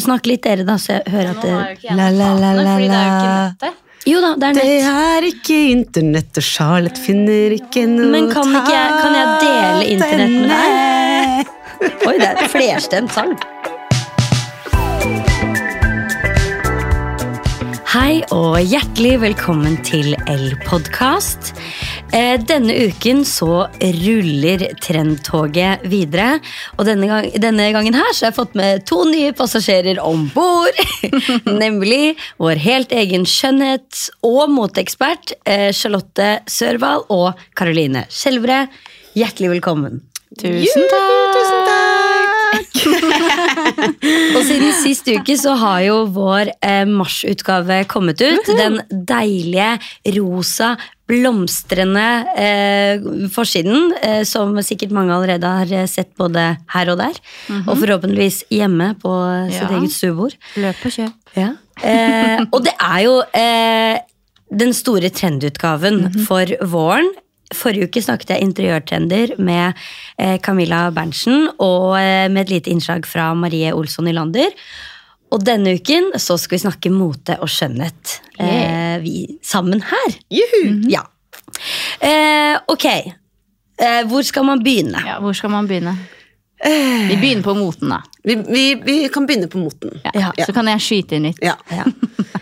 snakk litt dere, da, så jeg hører at det La, la, la, la, la. nettet. Jo da, det er nett. Det er ikke internett, og Charlotte finner ikke noe Men kan ikke jeg- kan jeg dele internett med deg? Oi, det er flerstemt sang. Hei og hjertelig velkommen til L-podkast. Eh, Denne uken så ruller trendtoget videre. Og denne, gang, denne gangen her så har jeg fått med to nye passasjerer om bord. Nemlig vår helt egen skjønnhets- og moteekspert eh, Charlotte Sørvald og Caroline Skjelvre. Hjertelig velkommen. Tusen takk! Tusen takk! Og siden sist uke så har jo vår eh, marsutgave kommet ut. Den deilige, rosa, blomstrende eh, forsiden, eh, som sikkert mange allerede har sett både her og der. Og forhåpentligvis hjemme på sitt Ja. eget stuebord. Løp og kjøp. Ja. Eh, og det er jo eh, den store trendutgaven for våren. Forrige uke snakket jeg interiørtrender med eh, Camilla Berntsen og eh, med et lite innslag fra Marie Olsson Nylander. Og denne uken så skal vi snakke mote og skjønnhet eh, vi, sammen her. Juhu! Ja. Eh, ok, eh, hvor skal man begynne? Ja, hvor skal man begynne? Vi begynner på moten, da. Vi, vi, vi kan begynne på moten. Ja. Ja. Så kan jeg skyte inn litt. Ja. Ja.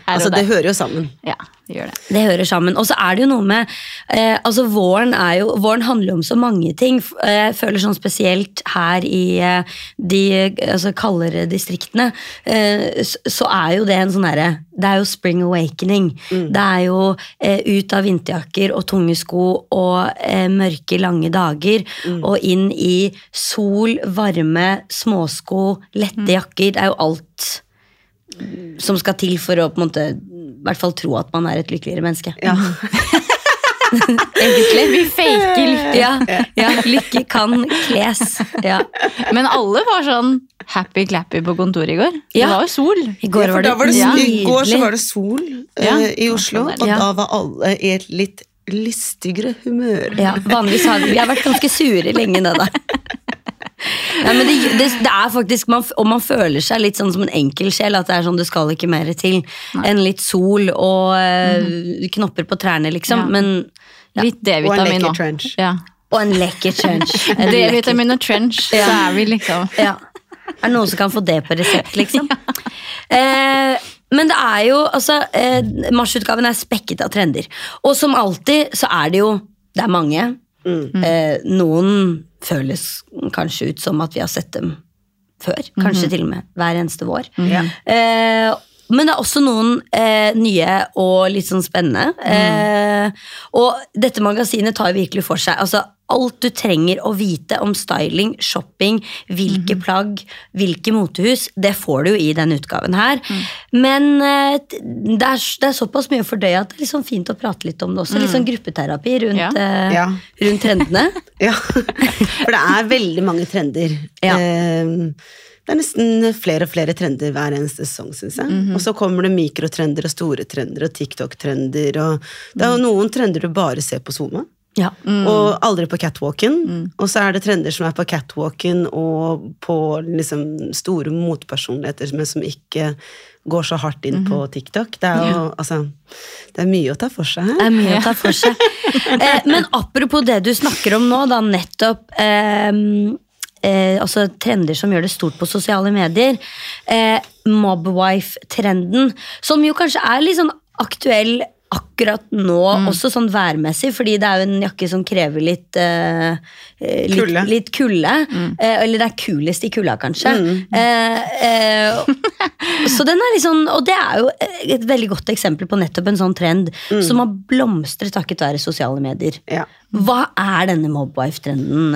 Altså, det hører jo sammen. Ja, det gjør det. Det hører sammen. Og så er det jo noe med eh, altså Våren er jo, våren handler jo om så mange ting. Eh, Jeg føler sånn spesielt her i eh, de eh, altså, kaldere distriktene, eh, så er jo det en sånn herre Det er jo spring awakening. Det er jo eh, ut av vinterjakker og tunge sko og eh, mørke, lange dager og inn i sol, varme, småsko, lette jakker. Det er jo alt som skal til for å på en måte hvert fall tro at man er et lykkeligere menneske. Ja. Egentlig. Vi faker lykke. Ja, ja, lykke kan kles. Ja. Men alle var sånn happy-clappy på kontoret i går. Det var jo sol. I går Ja, var det, var det, Ja. I går så var det sol Ja. i Oslo, og Ja. da var alle i et litt lystigere humør. Ja, vanligvis har vi, vi har vært ganske sure lenge nå, da. Nei, men det, det, det er faktisk man, Og man føler seg litt sånn som en enkelsjel. At det er sånn det skal ikke mer til enn litt sol og mm. knopper på trærne, liksom. Ja. Men, ja. Litt Og en D-vitamin lekker trench. Ja. Og en lekker trench. En D-vitamin og trench, så er vi liksom Ja. Er det noen som kan få det på resept, liksom? eh, men det er jo altså eh, Marsutgaven er spekket av trender. Og som alltid så er det jo Det er mange. Eh, noen føles kanskje ut som at vi har sett dem før. Kanskje til og med hver eneste vår. Ja. Eh, men det er også noen eh, nye og litt sånn spennende. Eh, og dette magasinet tar virkelig for seg altså, alt du trenger å vite om styling, shopping, hvilke plagg, hvilke motehus. Det får du jo i denne utgaven her. Men eh, det, er, det er såpass mye å fordøye at det er liksom fint å prate litt om det også. Litt sånn gruppeterapi rundt, Ja. eh, Ja. rundt trendene. Ja, for det er veldig mange trender. Ja. Eh, Det er nesten flere og flere trender hver eneste sesong, syns jeg. Mhm. Og så kommer det mikrotrender og store trender og TikTok-trender. og Det er jo noen trender du bare ser på SoMe, Ja. og aldri på catwalken. Og så er det trender som er på catwalken og på liksom store motpersonligheter, men som ikke går så hardt inn på TikTok. Det er jo altså Det er mye å ta for seg Det er mye å ta for seg. Eh, men apropos det du snakker om nå, da nettopp eh, eh, altså trender som gjør det stort på sosiale medier. Eh, Mobwife-trenden, som jo kanskje er litt sånn aktuell akkurat nå, også sånn værmessig, fordi det er jo en jakke som krever litt eh, litt, Kulde. litt kulde. Uh, eller det er kulest i kulda, kanskje. Eh, Uh, så den er sånn, og det er jo et veldig godt eksempel på nettopp en sånn trend som har blomstret takket være sosiale medier. Ja. Hva er denne mobwife-trenden,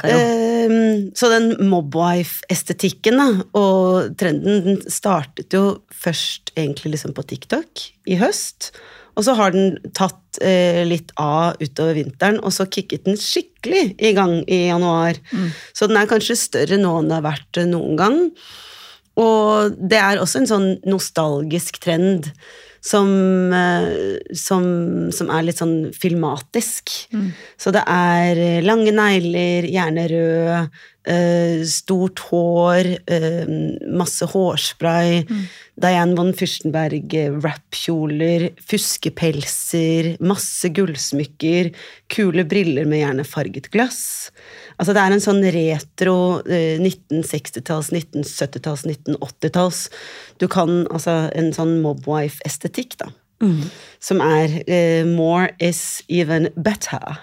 Karo? Ehm, så den mobwife-estetikken og trenden den startet jo først egentlig liksom på TikTok i høst. Og så har den tatt eh, litt av utover vinteren, og så kicket den skikkelig i gang i januar. Så den er kanskje større nå enn det har vært eh, noen gang. Og det er også en sånn nostalgisk trend som, eh, som, som er litt sånn filmatisk. Så det er eh, lange negler, gjerne rød, eh, stort hår, masse hårspray. Diane von Fürstenberg, eh, rappkjoler, fuskepelser, masse gullsmykker, kule briller med gjerne farget glass. Altså det er en sånn retro eh, 1960-talls, 1970-talls, 1980-talls Du kan altså en sånn mobwife-estetikk, da. Som er uh, more is even better.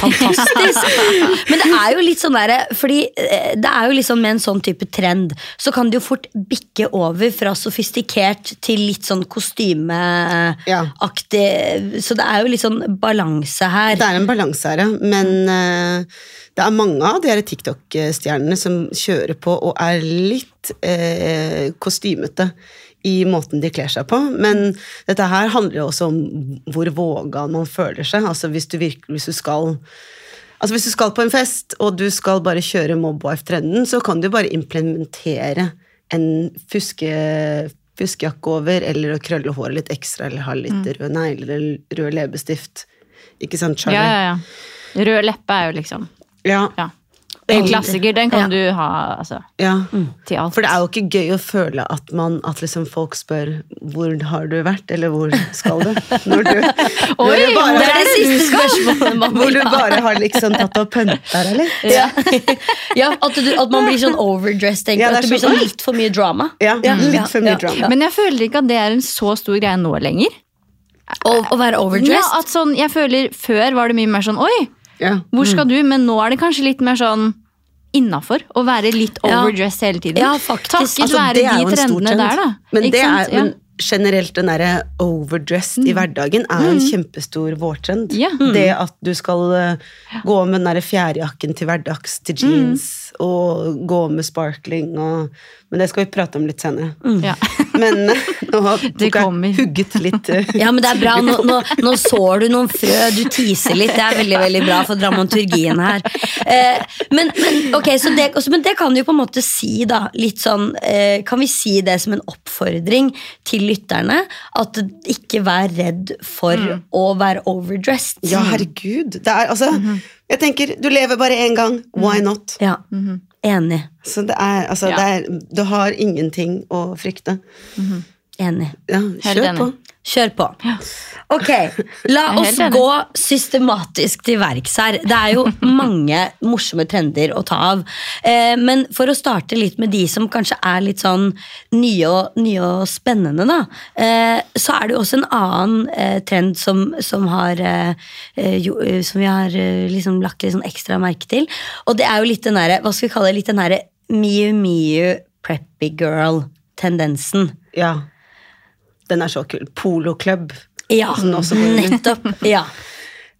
Fantastisk! Men det er jo litt sånn derre Fordi eh, det er jo liksom med en sånn type trend, så kan det jo fort bikke over fra sofistikert til litt sånn kostymeaktig. Så det er jo litt sånn balanse her. Det er en balanse her, ja. Men uh, det er mange av de TikTok-stjernene som kjører på og er litt uh, kostymete i måten de kler seg på. Men dette her handler jo også om hvor vågal man føler seg. Altså hvis du, virkelig, hvis du skal Altså Hvis du skal på en fest, og du skal bare kjøre mobwife-trenden, så kan du bare implementere en fuske, fuskejakke over, eller å krølle håret litt ekstra, eller ha litt røde negler eller rød leppestift. Ikke sant, Charlie? Ja, ja, ja. Rød leppe er jo liksom ja. ja. En klassiker. Den kan Ja. du ha altså, ja. til alt. For det er jo ikke gøy å føle at, man, at liksom folk spør 'hvor har du vært', eller 'hvor skal du'? Når du, når Oi, du bare, Det er det siste spørsmålet man hvor du bare har liksom tatt og pønta deg litt. Ja, ja at, du, at man blir sånn overdressed. tenker er At det blir sånn, sånn litt for mye drama. Ja, litt for mye drama. Men jeg føler ikke at det er en så stor greie nå lenger. Å, å være Ja, at sånn, jeg føler Før var det mye mer sånn Oi, Ja. hvor skal du? Men nå er det kanskje litt mer sånn innafor å være litt Ja. overdressed hele tiden. Ja, faktisk. Takket Altså, være det de trendene trend. der, da. Men, Ikke det er. Men generelt den derre overdressed i hverdagen er en kjempestor vårtrend. Ja. Det at du skal eh, gå med den derre fjærjakken til hverdags, til jeans, og gå med sparkling og Men det skal vi prate om litt senere. Ja. Men eh, nå har jeg hugget litt eh, Ja, men det er bra. Nå, nå, nå sår du noen frø. Du teaser litt. Det er veldig veldig bra for dramaturgien her. Eh, men, men, okay, så det, også- men det kan du jo på en måte si, da. Litt sånn, eh, kan vi si det som en oppfordring til lytterne? At ikke vær redd for å være overdressed. Ja, herregud. Det er altså Jeg tenker, du lever bare én gang. Why not? Ja, Enig. Så det er altså Ja. det er, Du har ingenting å frykte. Enig. Ja, kjør enig. på. Kjør på. Ok, la oss gå systematisk til verks her. Det er jo mange morsomme trender å ta av. Eh, men for å starte litt med de som kanskje er litt sånn nye og, nye og spennende, da. Eh, så er det jo også en annen eh, trend som, som, har, jo, som vi har eh, liksom lagt litt sånn ekstra merke til. Og det er jo litt den derre, hva skal vi kalle det, litt den derre Miu Miu preppy girl-tendensen. Ja. Den er så kul. Poloklubb. Ja, nettopp. Ja.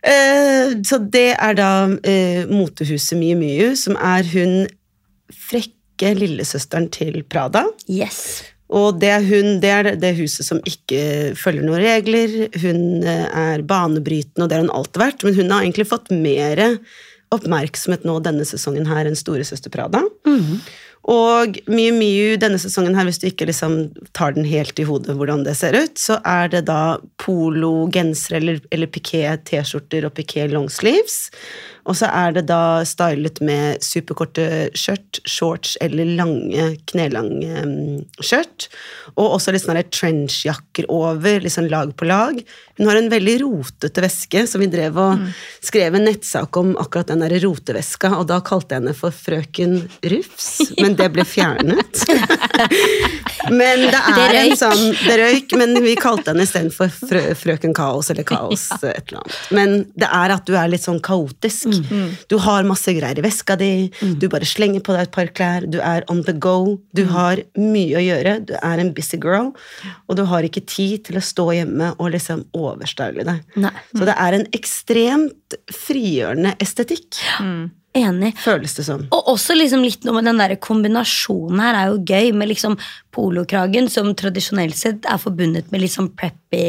Uh, så det er da uh, motehuset Miu Miu, som er hun frekke lillesøsteren til Prada. Yes. Og det er hun, det er det huset som ikke følger noen regler. Hun eh, er banebrytende, og det har hun alltid vært, men hun har egentlig fått mer oppmerksomhet nå denne sesongen her enn storesøster Prada. Og Miu Miu denne sesongen her, hvis du ikke liksom tar den helt i hodet hvordan det ser ut, så er det da polo-gensere eller, eller piké T-skjorter og piké longsleeves. Og så er det da stylet med superkorte skjørt, shorts eller lange, knelange mm, skjørt. Og også litt sånne der trenchjakker over, litt sånn lag på lag. Hun har en veldig rotete veske, så vi drev og skrev en nettsak om akkurat den der roteveska, og da kalte jeg henne for frøken Rufs, men det ble fjernet. men det er Det en sånn Det røyk, men vi kalte henne istedenfor frø, frøken Kaos eller Kaos et eller annet. Men det er at du er litt sånn kaotisk. Du har masse greier i veska di, du bare slenger på deg et par klær, du er on the go, du har mye å gjøre, du er en busy girl, og du har ikke tid til å stå hjemme og liksom overstaule deg. Nei. Så det er en ekstremt frigjørende estetikk. Enig. føles det som. Og også liksom litt noe med den der kombinasjonen her er jo gøy, med liksom polokragen som tradisjonelt sett er forbundet med litt sånn preppy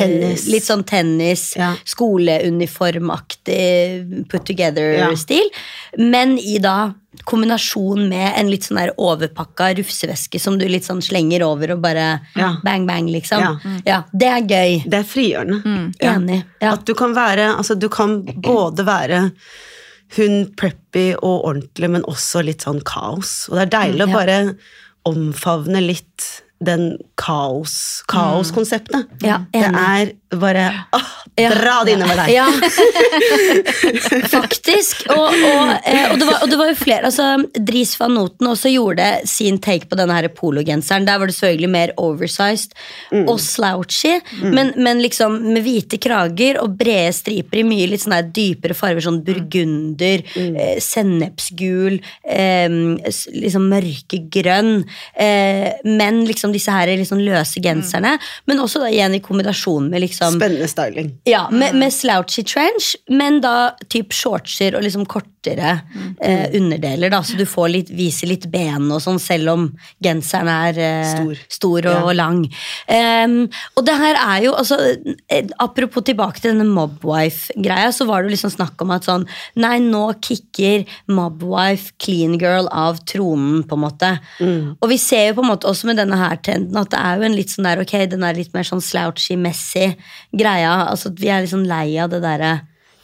Tennis. Litt sånn tennis, Ja. skoleuniformaktig put together-stil. Men i da kombinasjon med en litt sånn der overpakka rufseveske som du litt sånn slenger over og bare Ja. bang, bang, liksom. Ja. Ja, det er gøy. Det er frigjørende. Mm. Enig. Ja. At du kan være Altså, du kan både være hun preppy og ordentlig, men også litt sånn kaos. Og det er deilig å Mm, bare omfavne litt den kaos, kaoskonseptet. Ja, det er bare åh, Dra det innover deg. Ja, faktisk. Og, og, eh, og, det var, og det var jo flere. altså Dris van Noten også gjorde sin take på denne her pologenseren. Der var det selvfølgelig mer oversized og slouchy, men, men liksom med hvite krager og brede striper i mye litt sånn her dypere farger, sånn burgunder, eh, sennepsgul, eh, liksom mørkegrønn. Eh, men liksom disse her sånn løse genserne. Men også da igjen i kombinasjon med liksom Spennende styling. ja, med, med slouchy trench, men da typ shortser og liksom kortere eh, underdeler, da, så du får litt, viser litt ben og sånn, selv om genseren er eh, Stor. stor og, Ja. og lang. Um, og det her er jo, altså, eh, apropos tilbake til denne mobwife-greia, så var det jo liksom snakk om at sånn, nei, nå kicker mobwife clean girl av tronen, på en måte. Og vi ser jo på en måte også med denne her trenden at det er jo en litt sånn der, ok, den er litt mer sånn slouchy-messig greia, altså vi er litt sånn lei av det derre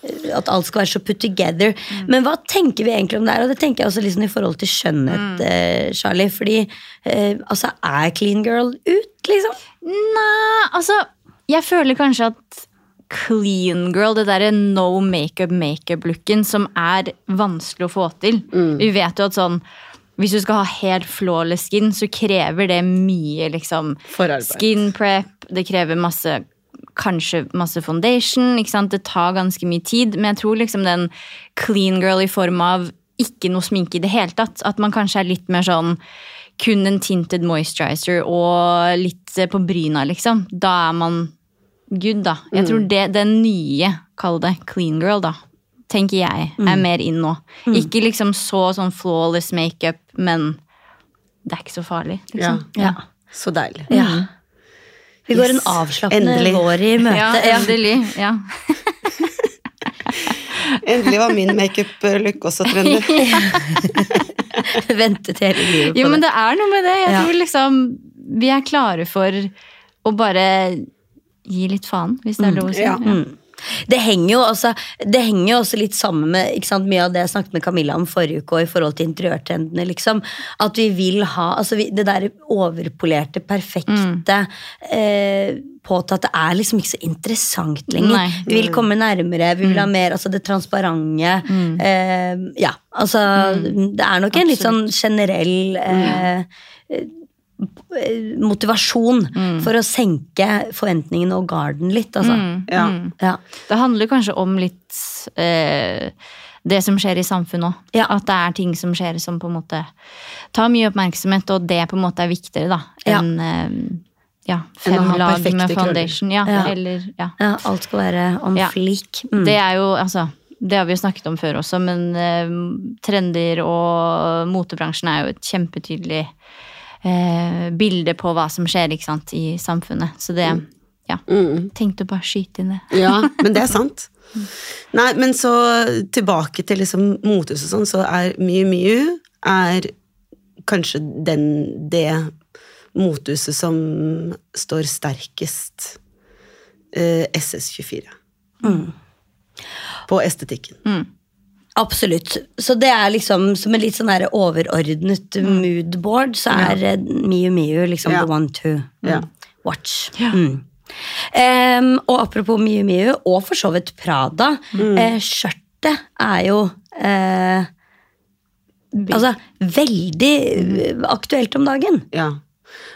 eh, at alt skal være så put together. Men hva tenker vi egentlig om det her? Og det tenker jeg også liksom i forhold til skjønnhet, eh, Charlie. Fordi eh, altså, er clean girl ut, liksom? Nei, altså Jeg føler kanskje at clean girl, det derre no makeup makeup-looken, som er vanskelig å få til. Vi vet jo at sånn hvis du skal ha helt flawless skin, så krever det mye liksom, skin prep. Det krever masse Kanskje masse foundation. Det tar ganske mye tid. Men jeg tror liksom den clean girl i form av ikke noe sminke i det hele tatt. At man kanskje er litt mer sånn kun en tinted moisturizer og litt eh, på bryna, liksom. Da er man good, da. Jeg tror det, den nye, kall det clean girl, da, tenker jeg, er mer inn nå. Ikke liksom så sånn flawless makeup, men det er ikke så farlig, Ja. liksom. Ja. Så deilig. ja. Vi går en avslappende vår i møte. Ja, Ja. endelig. Ja. Endelig var min makeup-look også trendy. Ventet hele livet på det. Jo, men det. er noe med det. Jeg Ja. tror liksom vi er klare for å bare gi litt faen, hvis det er lov å si. ja. Mm. Det henger, jo også, det henger jo også litt sammen med sant, mye av det jeg snakket med Camilla om forrige uke, og i forhold til interiørtrendene. liksom, At vi vil ha altså vi, Det der overpolerte, perfekte eh, Påtatt det er liksom ikke så interessant lenger. Nei. Vi vil komme nærmere, vi vil ha mer altså det transparente. Eh, ja, altså Det er nok en litt sånn generell eh, motivasjon for å senke forventningene og garden litt, altså. Ja. Ja. Det handler kanskje om litt eh, det som skjer i samfunnet òg. Ja. At det er ting som skjer som på en måte tar mye oppmerksomhet, og det på en måte er viktigere da, enn eh, ja, fem lag med foundation. Ja, Ja. Eller, ja. ja, alt skal være on Ja. fleek. Mm. Det er jo, altså det har vi jo snakket om før også, men eh, trender og motebransjen er jo et kjempetydelig eh, bilde på hva som skjer ikke sant, i samfunnet. Så det ja, Mm. tenkte å bare skyte inn det. Ja, men det er sant. Nei, men så tilbake til liksom motehus og sånn, så er Miu Miu er kanskje den, det mothuset som står sterkest eh, SS24. På estetikken. Absolutt. Så det er liksom som en litt sånn der overordnet moodboard, så er ja. Miu Miu liksom Ja. the one to Ja. watch. Mm. Um, og apropos Miu Miu, og for så vidt Prada, eh, skjørtet er jo eh, Altså veldig eh, aktuelt om dagen. Ja.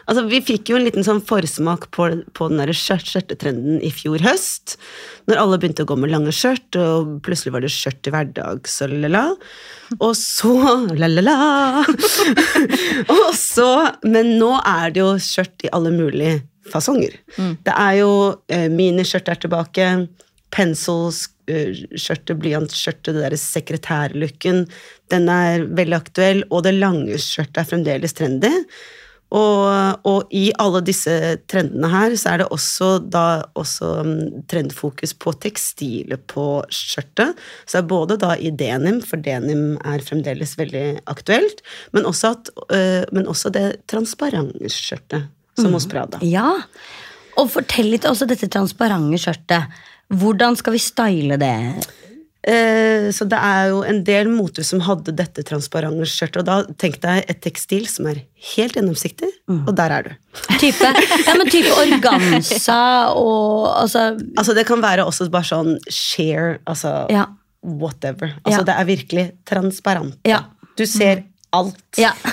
Altså, vi fikk jo en liten sånn forsmak på, på den der skjørt- skjørtetrenden i fjor høst. Når alle begynte å gå med lange skjørt, og plutselig var det skjørt til hverdags og la-la. Og så la-la-la. og så Men nå er det jo skjørt i alle mulige fasonger. Det er jo eh, miniskjørt er tilbake, Penselskjørtet, blyantskjørtet, blyantskjørtet, det derre sekretærlooken, den er veldig aktuell, og det lange skjørtet er fremdeles trendy. Og, og i alle disse trendene her, så er det også da også mm, trendfokus på tekstilet på skjørtet. Så det er både da i denim, for denim er fremdeles veldig aktuelt, men også, at, øh, men også det transparente skjørtet, som hos Prada. Ja. Og fortell litt også dette transparente skjørtet. Hvordan skal vi style det? Eh, så det er jo en del moter som hadde dette transparente skjørtet, og da tenk deg et tekstil som er helt gjennomsiktig, og der er du. Type, ja, men type organza og altså Altså Det kan være også bare sånn share, altså Ja. whatever. Altså Ja. Det er virkelig transparent. Ja. Du ser alt. Ja.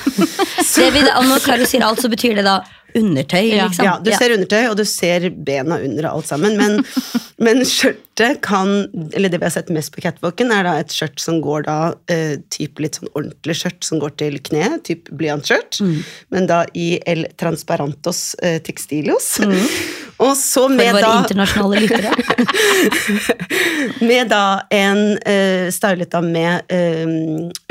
Det vi, og når Karo sier alt, så betyr det da undertøy, Ja. liksom. Ja, du ser undertøy, og du ser bena under og alt sammen, men, men skjørtet kan Eller det vi har sett mest på catwalken, er da et skjørt som går da uh, typ litt sånn ordentlig skjørt som går til kneet, typ blyantskjørt, Mm. men da i El Transparantos eh, Textilios. Og så med For våre da internasjonale lyttere. Med da en uh, stylet da med eh,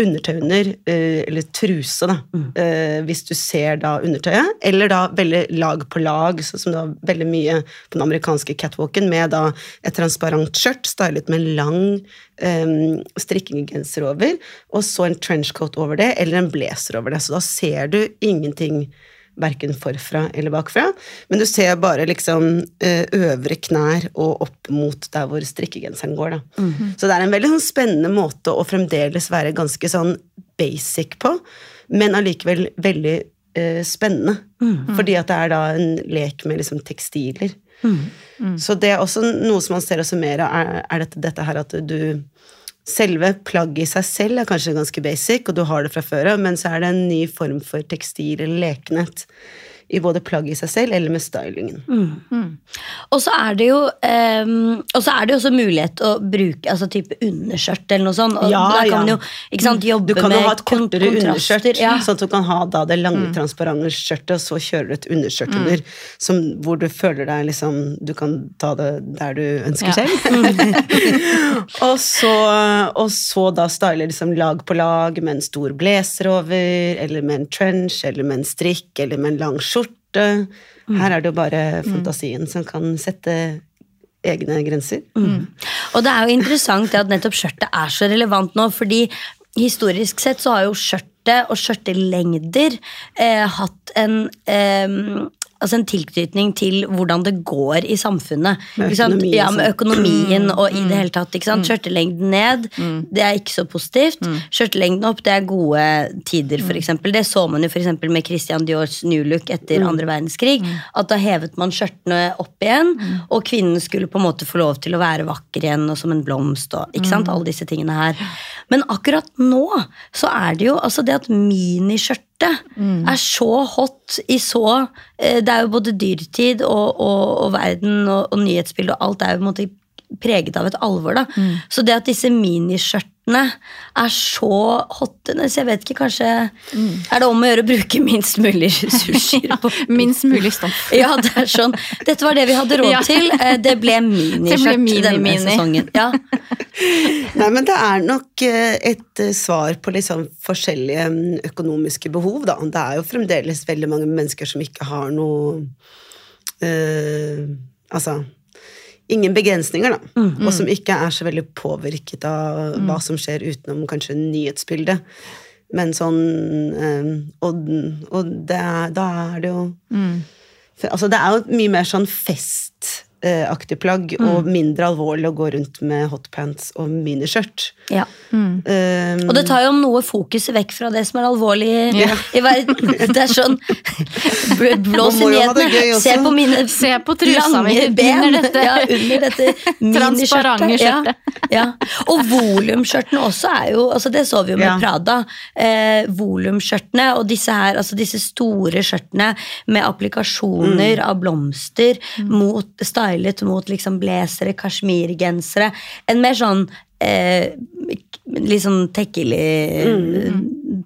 undertøyner, uh, eller truse, da, eh, hvis du ser da undertøyet, eller da veldig lag på lag, sånn som det var veldig mye på den amerikanske catwalken, med da et transparent skjørt stylet med en lang um, strikkegenser over, og så en trenchcoat over det, eller en blazer over det, så da ser du ingenting Verken forfra eller bakfra, men du ser bare liksom eh, øvre knær og opp mot der hvor strikkegenseren går. Da. Så det er en veldig sånn spennende måte å fremdeles være ganske sånn basic på, men allikevel veldig eh, spennende. Fordi at det er da en lek med liksom tekstiler. Så det er også noe som man ser også mer av, er, er dette, dette her at du Selve plagget i seg selv er kanskje ganske basic, og du har det fra før av, men så er det en ny form for tekstil eller lekenhet i både plagget i seg selv eller med stylingen. Og så er det jo um, Og så er det jo også mulighet å bruke altså type underskjørt eller noe sånt. Og Ja, da kan ja. man jo ikke sant, jobbe Du kan jo med ha et kortere underskjørt. Ja. sånn at du kan ha da det lange, transparente skjørtet, og så kjører du et underskjørt under, som, hvor du føler deg liksom Du kan ta det der du ønsker Ja. selv. og, så, og så da style liksom lag på lag med en stor blazer over, eller med en trench, eller med en strikk, eller med en lang skjorte. Her er det jo bare fantasien som kan sette egne grenser. Og det er jo interessant at nettopp skjørtet er så relevant nå, fordi historisk sett så har jo skjørtet og skjørtelengder eh, hatt en eh, Altså en tilknytning til hvordan det går i samfunnet. Med ikke sant? økonomi ja, med sånn. økonomien og i det hele tatt. ikke sant? Skjørtelengden ned, det er ikke så positivt. Skjørtelengden opp, det er gode tider, eksempel. Det så man jo eksempel med Christian Diors new look etter andre verdenskrig. At da hevet man skjørtene opp igjen, og kvinnen skulle på en måte få lov til å være vakker igjen og som en blomst og ikke sant, alle disse tingene her. Men akkurat nå så er det jo altså det at miniskjørtet er så hot i så eh, Det er jo både dyrtid og, og, og verden og, og nyhetsbildet og alt er jo på en måte preget av et alvor. da. Så det at disse miniskjørtene er så hottene Så jeg vet ikke, kanskje Er det om å gjøre å bruke minst mulig ressurser på Minst mulig stoff. ja, det er sånn. Dette var det vi hadde råd Ja. til. Eh, Det ble miniskjørt mini, denne mini. sesongen. Ja. Nei, men det er nok eh, et eh, svar på litt sånn forskjellige mm, økonomiske behov, da. Det er jo fremdeles veldig mange mennesker som ikke har noe eh, Altså ingen begrensninger, da. Og som ikke er så veldig påvirket av hva som skjer utenom kanskje nyhetsbildet. Men sånn eh, Og, og det er, da er det jo for, altså Det er jo mye mer sånn festaktig plagg, og mindre alvorlig å gå rundt med hotpants og miniskjørt. Ja. Um, Og det tar jo noe fokuset vekk fra det som er alvorlig i, Ja. i verden. Det er sånn Blås i nyhetene. Se på mine Se på trusa lange ben. under dette. Ja, under dette Transparente miniskjørtet. Ja, skjørtet. ja. Og volumskjørtene også er jo altså Det så vi jo med Ja. Prada. Eh, volumskjørtene og disse her, altså disse store skjørtene med applikasjoner av blomster mot, stylet mot liksom blazere, kasjmirgensere. En mer sånn eh, litt sånn tekkelig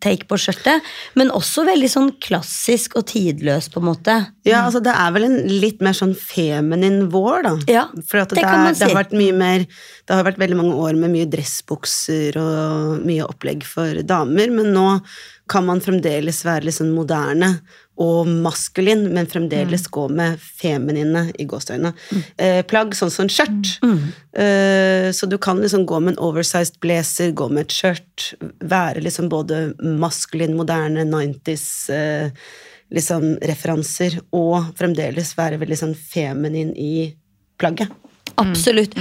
take på skjørtet, men også veldig sånn klassisk og tidløs, på en måte. Ja, altså det er vel en litt mer sånn feminin vår, da. Ja, For det det, man er, det har si. vært mye mer Det har vært veldig mange år med mye dressbukser og mye opplegg for damer, men nå kan man fremdeles være litt sånn moderne og maskulin, men fremdeles Mm. gå med feminine i gåstøyene. Eh, plagg sånn som skjørt. Mm. Eh, så du kan liksom gå med en oversized blazer, gå med et skjørt, være liksom både maskulin, moderne, 90s eh, liksom referanser, og fremdeles være veldig sånn feminin i plagget. Absolutt.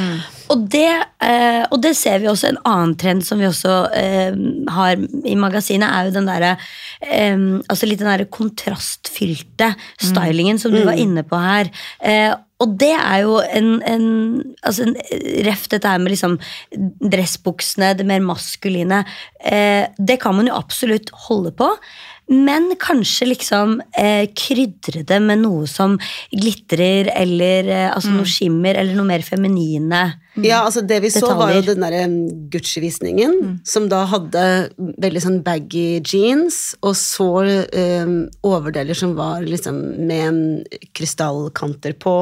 Og, det, eh, og det ser vi også. En annen trend som vi også eh, har i magasinet, er jo den derre eh, Altså litt den derre kontrastfylte stylingen som du var inne på her. Eh, og det er jo en, en altså en ref dette her med liksom dressbuksene, det mer maskuline. Eh, det kan man jo absolutt holde på. Men kanskje liksom eh, krydre det med noe som glitrer, eller eh, altså noe skimmer, eller noe mer feminine. Ja, altså det vi så var jo den derre Gucci-visningen, som da hadde veldig sånn baggy jeans, og så um, overdeler som var liksom med krystallkanter på,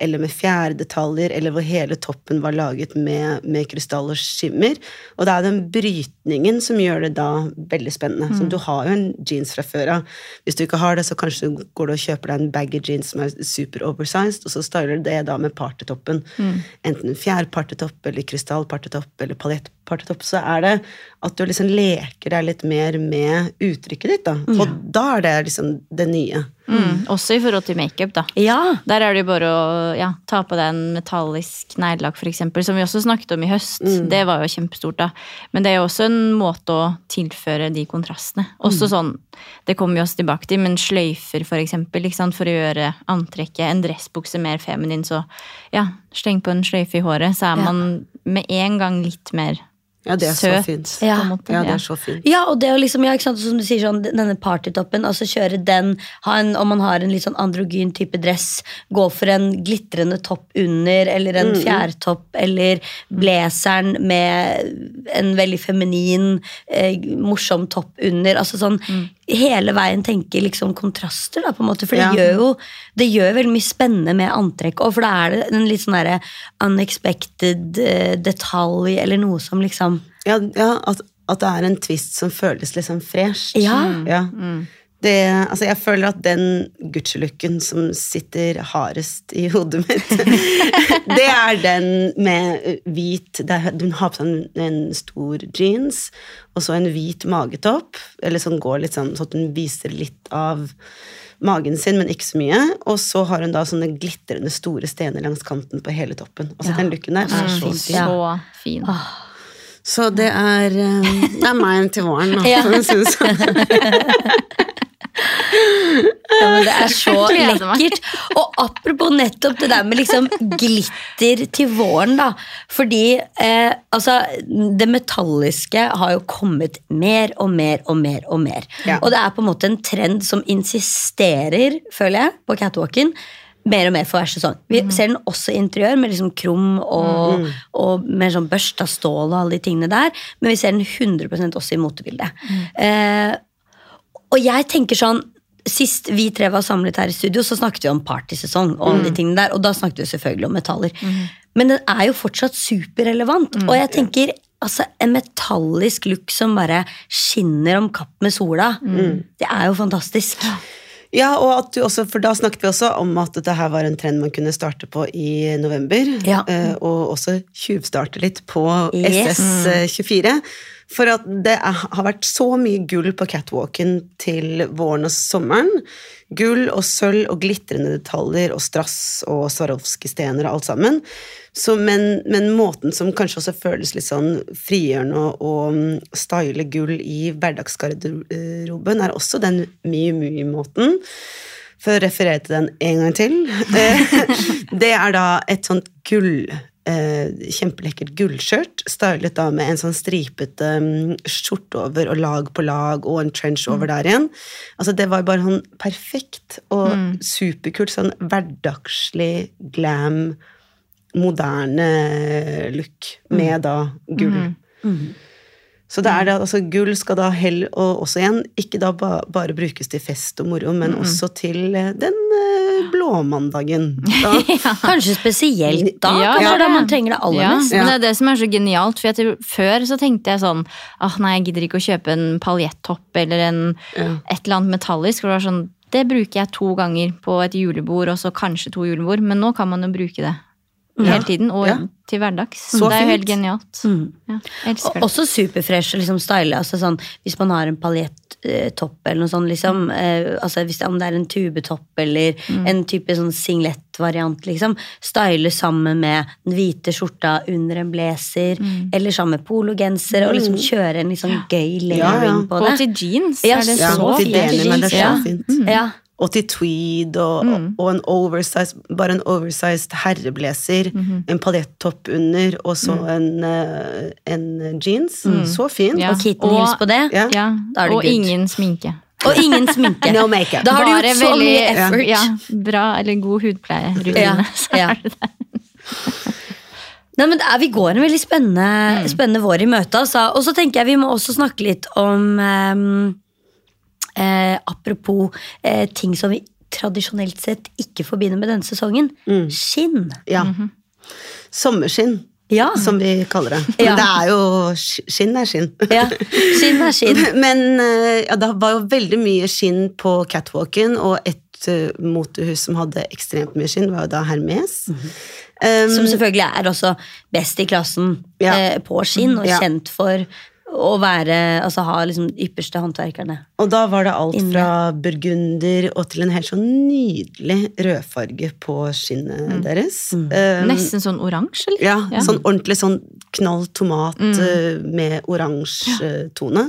eller med fjærdetaljer, eller hvor hele toppen var laget med, med krystall og skimmer. Og det er den brytningen som gjør det da veldig spennende. Så du har jo en jeans fra før av. Hvis du ikke har det, så kanskje du går du og kjøper deg en baggy jeans som er super oversized, og så styler du det da med partytoppen. Enten en fjærpartytopp eller krystallpartetopp eller paljettpartytopp, så er det at du liksom leker deg litt mer med uttrykket ditt, da. Og da er det liksom det nye. Mm. Også i forhold til makeup, da. Ja, Der er det jo bare å ja, ta på deg en metallisk neglelakk, f.eks., som vi også snakket om i høst. Det var jo kjempestort, da. Men det er jo også en måte å tilføre de kontrastene. Også sånn, det kommer vi oss tilbake til, men sløyfer, for eksempel, for å gjøre antrekket, en dressbukse mer feminin, så ja, sleng på en sløyfe i håret, så er Ja. man med en gang litt mer Ja, det er så fint. Ja. måte. Ja, det er så fint. Ja, og det å liksom, ja, ikke sant, som du sier sånn, denne partytoppen, altså kjøre den, ha en, om man har en litt sånn androgyn type dress, gå for en glitrende topp under, eller en fjærtopp, eller blazeren med en veldig feminin, eh, morsom topp under, altså sånn, hele veien tenke liksom kontraster da, på en måte, for det Ja. gjør jo, det gjør veldig mye spennende med antrekk, og for da er det en litt sånn derre unexpected eh, detalj, eller noe som liksom, Ja, ja at, at det er en twist som føles liksom fresh. Ja. ja. Det, altså jeg føler at den Gucci-looken som sitter hardest i hodet mitt, det er den med hvit det er, Hun har på seg en, en stor jeans og så en hvit magetopp, eller sånn går litt sånn sånn at hun viser litt av magen sin, men ikke så mye. Og så har hun da sånne glitrende store stener langs kanten på hele toppen. Altså Ja. Den looken der er så fin. Så fin. Så det er eh, Det er meg til våren, da. Ja. si sånn. Ja, men det er så lekkert. Og apropos nettopp det der med liksom glitter til våren, da. Fordi eh, altså, det metalliske har jo kommet mer og mer og mer og mer. Ja. Og det er på en måte en trend som insisterer, føler jeg, på catwalken. Mer og mer for hver sesong. Vi ser den også i interiør, med liksom krum og, og mer sånn børsta stål og alle de tingene der. Men vi ser den 100 også i motebildet. Eh, og jeg tenker sånn Sist vi tre var samlet her i studio, så snakket vi om partysesong. Og mm. de tingene der, og da snakket vi selvfølgelig om metaller. Men den er jo fortsatt superrelevant. Og jeg tenker altså, en metallisk look som bare skinner om kapp med sola, det er jo fantastisk. Ja, og at du også, for da snakket vi også om at dette her var en trend man kunne starte på i november. Ja. eh, Og også tjuvstarte litt på Yes. SS24. For at det er, har vært så mye gull på catwalken til våren og sommeren. Gull og sølv og glitrende detaljer og strass og Swarovski-stener og alt sammen. Så, men, men måten som kanskje også føles litt sånn frigjørende å mm, style gull i hverdagsgarderoben, er også den Miu-Miu-måten. For å referere til den en gang til. Det er da et sånt gull eh, Kjempelekkert gullskjørt, stylet da med en sånn stripete um, skjorte over og lag på lag og en trench over der igjen. Altså Det var bare sånn perfekt og superkult. Sånn hverdagslig, glam, moderne look med da gull. Så det er det, altså gull skal da hell og også igjen ikke da ba, bare brukes til fest og moro, men også til eh, den eh, blåmandagen. Da, Kanskje spesielt da, Ja, kanskje ja. da man trenger det aller Ja, mest. men det er det som er så genialt. For jeg før så tenkte jeg sånn ah, nei, jeg gidder ikke å kjøpe en paljettopp eller en, Ja. et eller annet metallisk. For det, var sånn, det bruker jeg to ganger på et julebord, og så kanskje to julebord. Men nå kan man jo bruke det hele tiden, og Ja. til hverdags. Så det er jo helt genialt. Mm. Ja, elsker Og det. også superfresh og liksom style. Altså sånn, hvis man har en paljettopp eller noe sånt, liksom, eh, altså hvis, om det er en tubetopp eller en type sånn singlettvariant, liksom, style sammen med den hvite skjorta under en blazer, eller sammen med pologenser, og liksom kjøre en litt sånn gøy layering Ja, ja. på Og det. til jeans Ja, er det ja, så er så Ja. fint. Ja. Og til tweed og, og, og en oversized, bare en oversized herreblazer, en paljettopp under, og så en, eh, en jeans. Så fint. Ja. Og kitten heels på det. Ja. Ja, Da er det og good. ingen sminke. Og ingen sminke. No makeup. Da har du gjort så veldig- mye effort. Ja, bra eller god hudpleierutine. Ja, så ja. er det det. Nei, men er, Vi går en veldig spennende, spennende vår i møte. Altså. Og så tenker jeg vi må også snakke litt om ehm, eh, Apropos eh, ting som vi tradisjonelt sett ikke forbinder med denne sesongen. Skinn. Ja. Sommerskinn, Ja. som vi kaller det. Ja. Men det er jo Skinn er skinn. ja. Skinn er skinn. Men eh, ja, det var jo veldig mye skinn på catwalken, og et eh, motehus som hadde ekstremt mye skinn, var jo da Hermes. Um, Som selvfølgelig er også best i klassen Ja. eh, på skinn, og Ja. kjent for å være Altså ha liksom ypperste håndverkerne. og da var det alt Inne. fra burgunder og til en helt sånn nydelig rødfarge på skinnet deres. Um, Nesten sånn oransje, eller? Ja, sånn ordentlig sånn knall tomat eh, med oransje ja. tone.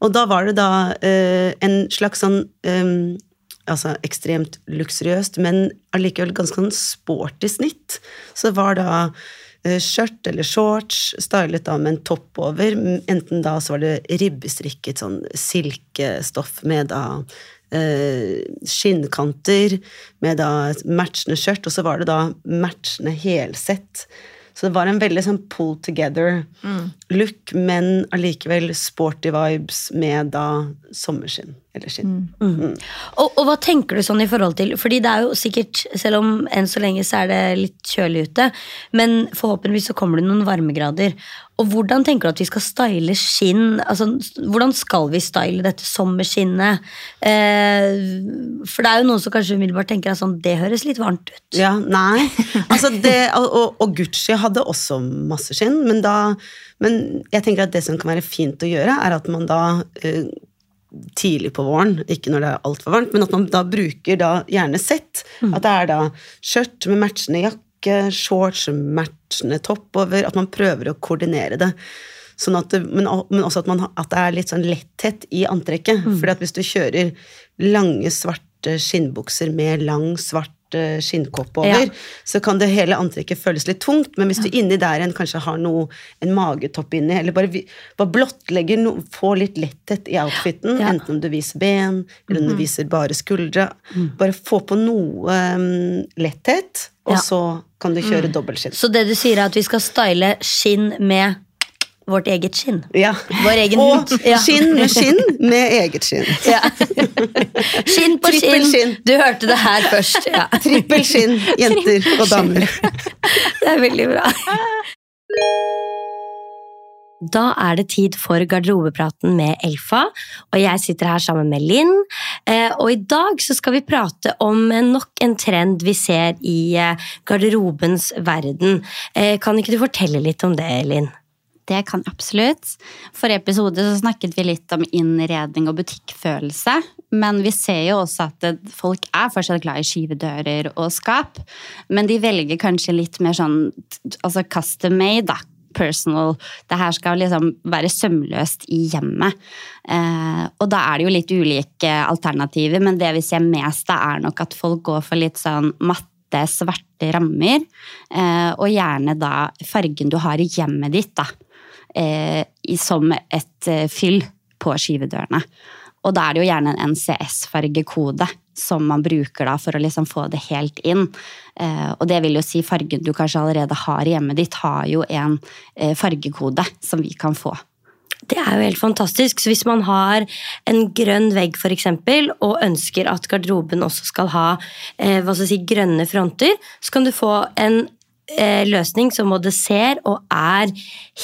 Og da var det da uh, en slags sånn um, Altså ekstremt luksuriøst, men allikevel ganske sånn sporty snitt. Så det var da skjørt eller shorts, stylet da med en topp over. Enten da så var det ribbestrikket sånn silkestoff med da eh, skinnkanter, med da matchende skjørt, og så var det da matchende helsett. Så det var en veldig sånn pull together look, men allikevel sporty vibes med da sommerskinn. Eller skinn. Og, og hva tenker du sånn i forhold til Fordi det er jo sikkert, selv om enn så lenge så er det litt kjølig ute, men forhåpentligvis så kommer det noen varmegrader. Og hvordan tenker du at vi skal style skinn? Altså, hvordan skal vi style dette sommerskinnet? Eh, for det er jo noen som kanskje umiddelbart tenker at sånn, det høres litt varmt ut. Ja, nei. Altså det, og, og Gucci hadde også masse skinn, men da Men jeg tenker at det som kan være fint å gjøre, er at man da uh, tidlig på våren, ikke når det er altfor varmt, men at man da bruker da gjerne sett. At det er da skjørt med matchende jakke, shorts med matchende topp over. At man prøver å koordinere det. Sånn at men, også at, man, at det er litt sånn letthet i antrekket. Fordi at hvis du kjører lange, svarte skinnbukser med lang, svart eh, skinnkåpe over, Ja. så kan det hele antrekket føles litt tungt. Men hvis du inni der en kanskje har noe, en magetopp inni, eller bare, bare blottlegger noe, få litt letthet i outfiten, Ja. enten om du viser ben, eller om du viser bare skuldre, bare få på noe um, letthet, og Ja. så kan du kjøre dobbeltskinn. Så det du sier er at vi skal style skinn med vårt eget skinn? Ja. Vår egen Og hud. Ja. skinn med skinn med eget skinn. Ja. skinn på Trippel skinn. skinn. Du hørte det her først. Ja. Trippel skinn, jenter og damer. Det er veldig bra. Da er det tid for garderobepraten med Elfa, og jeg sitter her sammen med Linn. Eh, Og i dag så skal vi prate om nok en trend vi ser i eh, garderobens verden. Eh, Kan ikke du fortelle litt om det, Linn? Det kan jeg absolutt. Forrige episode så snakket vi litt om innredning og butikkfølelse. Men vi ser jo også at folk er fortsatt glad i skyvedører og skap. Men de velger kanskje litt mer sånn altså custom made, da. Personal. Det her skal liksom være sømløst i hjemmet. Eh, og da er det jo litt ulike alternativer, men det vi ser mest, da er nok at folk går for litt sånn matte, svarte rammer. Eh, og gjerne da fargen du har i hjemmet ditt, da eh, som et eh, fyll på skyvedørene. Og da er det jo gjerne en NCS-fargekode som man bruker da for å liksom få det helt inn. Eh, og det vil jo si fargen du kanskje allerede har i hjemmet ditt, har jo en eh, fargekode som vi kan få. Det er jo helt fantastisk. Så hvis man har en grønn vegg for eksempel, og ønsker at garderoben også skal ha eh, si, grønne fronter, så kan du få en løsning som både ser og er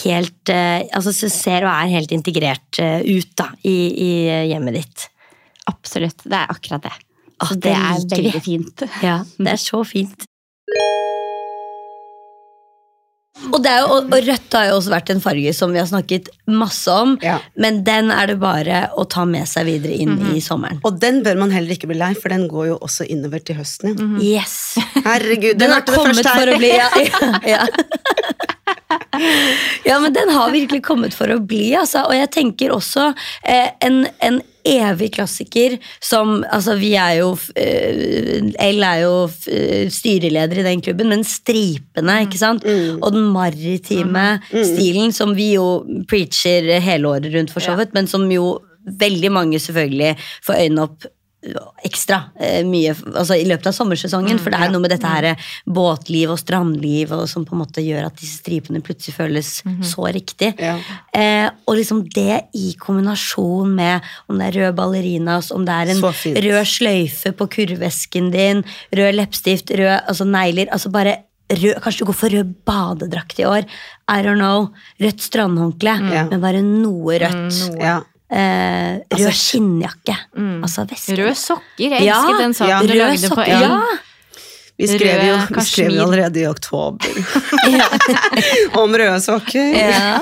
helt eh, altså ser og er helt integrert eh, ut da, i, i hjemmet ditt. Absolutt. Det er akkurat det. Åh, Så det det er vi. veldig fint. Ja, det er så fint. Og, det er jo, og, og rødt har jo også vært en farge som vi har snakket masse om, Ja. men den er det bare å ta med seg videre inn i sommeren. Og den bør man heller ikke bli lei, for den går jo også innover til høsten. igjen. Yes! Herregud, Den den har kommet for å bli ja, ja, ja. ja, men den har virkelig kommet for å bli, altså. Og jeg tenker også eh, en, en evig klassiker som Altså, vi er jo eh, L er jo eh, styreleder i den klubben, men stripene, ikke sant? Og den maritime stilen som vi jo preacher hele året rundt, for så vidt, men som jo veldig mange selvfølgelig får øynene opp ekstra eh, mye altså i løpet av sommersesongen. for det er noe med dette her båtliv og strandliv og som på en måte gjør at disse stripene plutselig føles så riktig. Ja. Eh, og liksom det i kombinasjon med om det er rød ballerinas, om det er en rød sløyfe på kurvesken din, rød leppestift, rød altså negler altså bare Rød, kanskje du går for rød badedrakt i år. I don't know. Rødt strandhåndkle, mm. men bare noe rødt. Ja. Eh, rød Altså, skinnjakke. Altså veske. Rød sokker. Jeg Ja, elsket den saken ja. du lagde på sokker. Ja. Vi skrev jo, vi skrev jo allerede i oktober om røde sokker. Ja.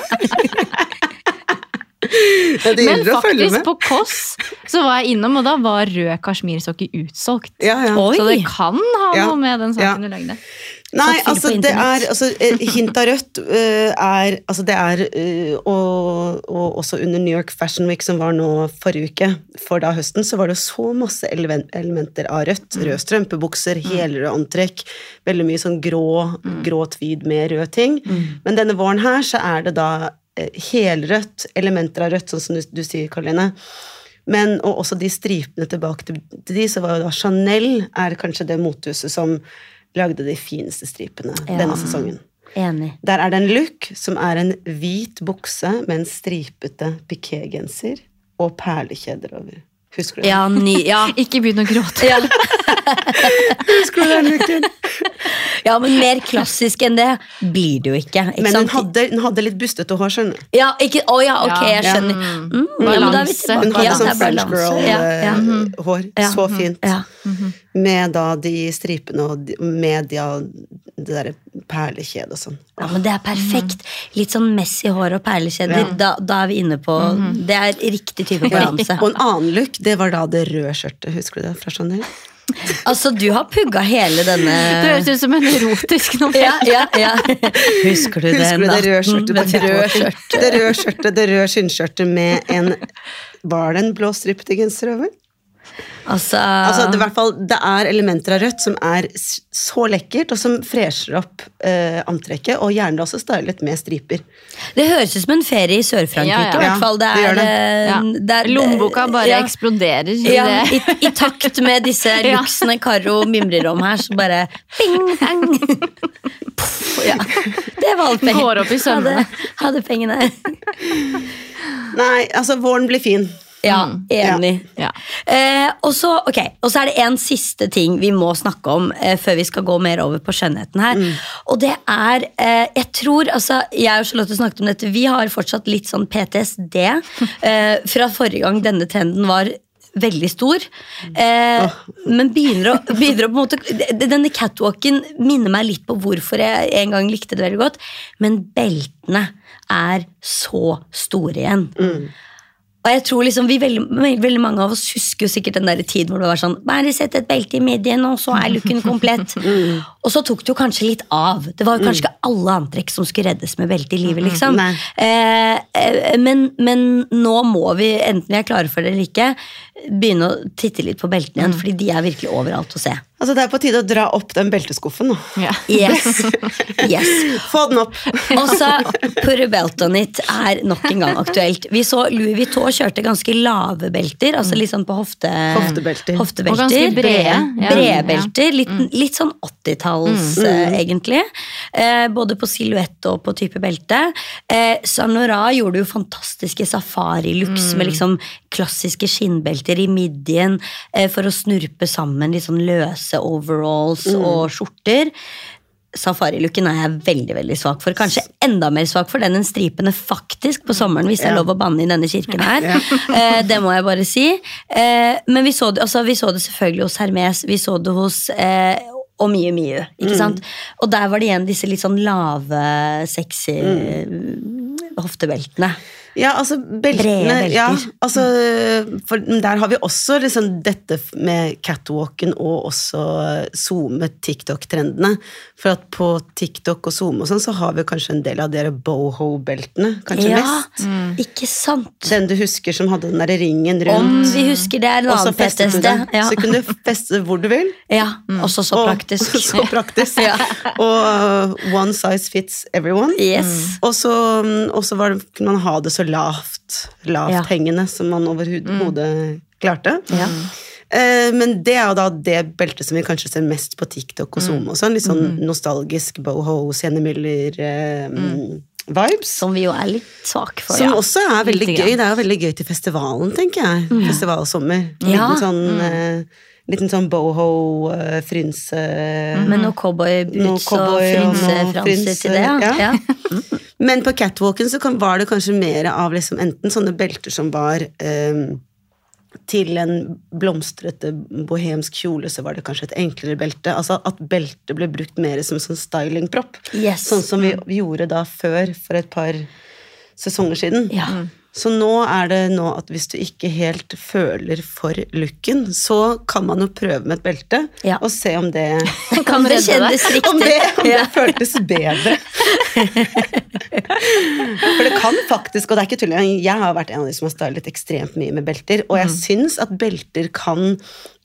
Ja, det Men gjelder å følge faktisk, på Koss så var jeg innom, og da var rød kasjmirsokker utsolgt. Ja, ja. Så det kan ha Ja. noe med den Ja. saken du lagde. Nei, altså det er altså, eh, Hint av rødt uh, er Altså det er uh, og, og også under New York Fashion Week som var nå forrige uke, for da høsten, så var det så masse elementer av rødt. Røde strømpebukser, helrød antrekk, veldig mye sånn grå, grå tweed med rød ting. Men denne våren her så er det da uh, helrødt, elementer av rødt, sånn som du, du sier, Karoline. Men, og også de stripene tilbake til, til de, så var jo da Chanel er kanskje det motehuset som lagde de fineste stripene Ja. denne sesongen. Enig. Der er det en look som er en hvit bukse med en stripete pikégenser og perlekjeder over. Husker du det? Ja, ny, ja. Ikke begynn å gråte. Ja. Husker du den looken? Ja, men mer klassisk enn det blir det jo ikke. ikke Men hun hadde, hun hadde litt bustete hår, skjønner du. Ja, ikke, å ja, ok, jeg skjønner. Mm, ja, men da er vi Balanse. tilbake. Hun hadde Ja, sånn French girl-hår. Ja, ja. Så fint. Ja. Med da de stripene og de- med de, det derre perlekjedet og sånn. Ja, men det er perfekt. Litt sånn messy hår og perlekjeder. Ja. Da, da er vi inne på Det er riktig type Ja. balanse. Og en annen look, det var da det røde skjørtet. Husker du det fra Chanel? Altså, du har pugga hele denne Det høres ut som en erotisk novelle. ja, ja, ja. Husker du Husker den du det røde natten skjørtet med det røde skjørtet? Det røde skjørtet, skinnskjørtet med en Var det en blå stripete genser over? Altså, Altså, det, hvert fall, det er elementer av rødt som er så lekkert, og som fresher opp eh, antrekket, og gjerne også stylet med striper. det høres ut som en ferie i Sør-Frankrike. Ja, ja. i hvert fall. Det det er, det. eh, Ja. det er- Lommeboka bare ja. eksploderer. i Ja, i, I takt med disse luksene Karo mimrer om her, så bare bing, bang. Puff, ja. Det var alt penger. Går opp i sømmene. Hadde, hadde pengene. Nei, altså, våren blir fin. Ja, enig. Ja. Eh, og, så, okay, er det en siste ting vi må snakke om eh, før vi skal gå mer over på skjønnheten her. Og det er eh, Jeg tror, altså, jeg og Charlotte snakket om dette, vi har fortsatt litt sånn PTSD eh, fra forrige gang denne trenden var veldig stor. Eh, men begynner å, begynner å på en måte Denne catwalken minner meg litt på hvorfor jeg en gang likte det veldig godt. Men beltene er så store igjen. Og jeg tror liksom vi veldig, veldig, mange av oss husker jo sikkert den der tiden hvor det var sånn Bare sett et belte i midjen, og så er looken komplett. Og så tok det jo kanskje litt av. Det var jo kanskje ikke alle antrekk som skulle reddes med belte i livet, liksom. Mm. Eh, eh, men, men nå må vi, enten vi er klare for det eller ikke, begynne å titte litt på beltene igjen, fordi de er virkelig overalt å se. Altså, det er på tide å dra opp den belteskuffen nå. Ja. Yes. yes. Få den opp! Også Purre Beltonit er nok en gang aktuelt. Vi så Louis Vuitton kjørte ganske lave belter, altså litt sånn på hofte, Hoftebelter. hoftebelter. Og ganske brede. Ja. Brede belter. Litt, litt sånn 80-talls, eh, egentlig. Uh, både på silhuett og på type belte. Eh, Sanora gjorde jo fantastiske safari-looks med liksom klassiske skinnbelter i midjen eh, for å snurpe sammen litt sånn løse overalls og skjorter. Safarilooken er jeg veldig veldig svak for. Kanskje enda mer svak for den enn stripene faktisk på sommeren, hvis det er lov å banne i denne kirken her. Eh, det må jeg bare si. Eh, men vi så, det, altså, vi så det selvfølgelig hos Hermes, vi så det hos eh, og Miu Miu. Ikke sant? Og der var det igjen disse litt sånn lave, sexy hoftebeltene. Ja, altså beltene Brede belter. Ja, altså, for der har vi også liksom dette med catwalken og også Zoome TikTok-trendene. For at på TikTok og Zoome og sånn, så har vi kanskje en del av dere boho-beltene. Kanskje Ja, mest. ikke sant? Den du husker som hadde den der ringen rundt. Om vi husker det er en annen festet det. Ja. Så kunne du feste hvor du vil. ja, også så og- praktisk. så praktisk. Ja. Og uh, one size fits everyone. Yes. Og så, og så var det, kunne man ha det så lavt, lavt Ja. hengende som man overhodet klarte. Ja. Eh, men det er jo da det beltet som vi kanskje ser mest på TikTok og Zoom. og sånn, Litt sånn nostalgisk boho, Sene Müller-vibes. Som vi jo er litt svake for. Som ja. også er veldig gøy. grann. Det er jo veldig gøy til festivalen, tenker jeg. Festivalsommer. Ja. litt sånn, eh, liten sånn boho, eh, frynse Med noe cowboyboots cowboy og frynsefranser til det. Ja. ja. Ja. Men på catwalken så kan, var det kanskje mer av liksom enten sånne belter som var um, til en blomstrete bohemsk kjole, så var det kanskje et enklere belte. Altså at beltet ble brukt mer som sånn stylingpropp. Yes. Sånn som vi, vi gjorde da før, for et par sesonger siden. Ja. Så nå er det nå at hvis du ikke helt føler for looken, så kan man jo prøve med et belte, Ja. og se om det Kan det kjennes riktig? om det, om Ja. det føltes bedre. For det kan faktisk, og det er ikke tull jeg har vært en av de som har stylet ekstremt mye med belter, og jeg syns at belter kan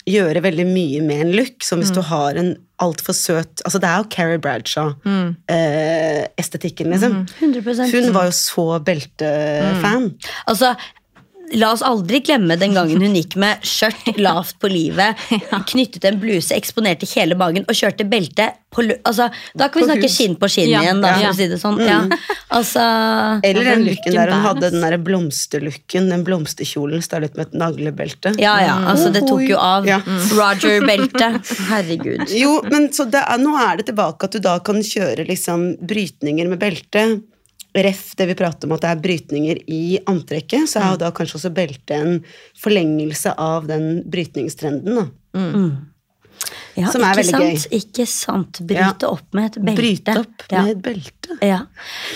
gjøre veldig mye med en look, som hvis du har en altfor søt Altså, det er jo Carrie Bradshaw-estetikken, liksom. 100 Hun var jo så beltefan. Altså, La oss aldri glemme den gangen hun gikk med skjørt lavt på livet, knyttet en bluse, eksponerte hele magen og kjørte belte på lø... Altså, da kan vi snakke skinn på skinn Ja. igjen, da, for Ja. å si det sånn. Ja. Altså Eller den looken der hun hadde den der blomsterlooken, den blomsterkjolen startet med et naglebelte. Ja, ja. Altså, det tok jo av. Ja. Roger-belte. Herregud. Jo, men så det er, nå er det tilbake at du da kan kjøre liksom brytninger med belte. Ref det vi prater om at det er brytninger i antrekket, så er jo da kanskje også beltet en forlengelse av den brytningstrenden. da. Ja, Som er veldig sant? gøy. Ikke sant. Bryte Ja. opp med et belte. Bryte opp Ja. med et belte. Ja.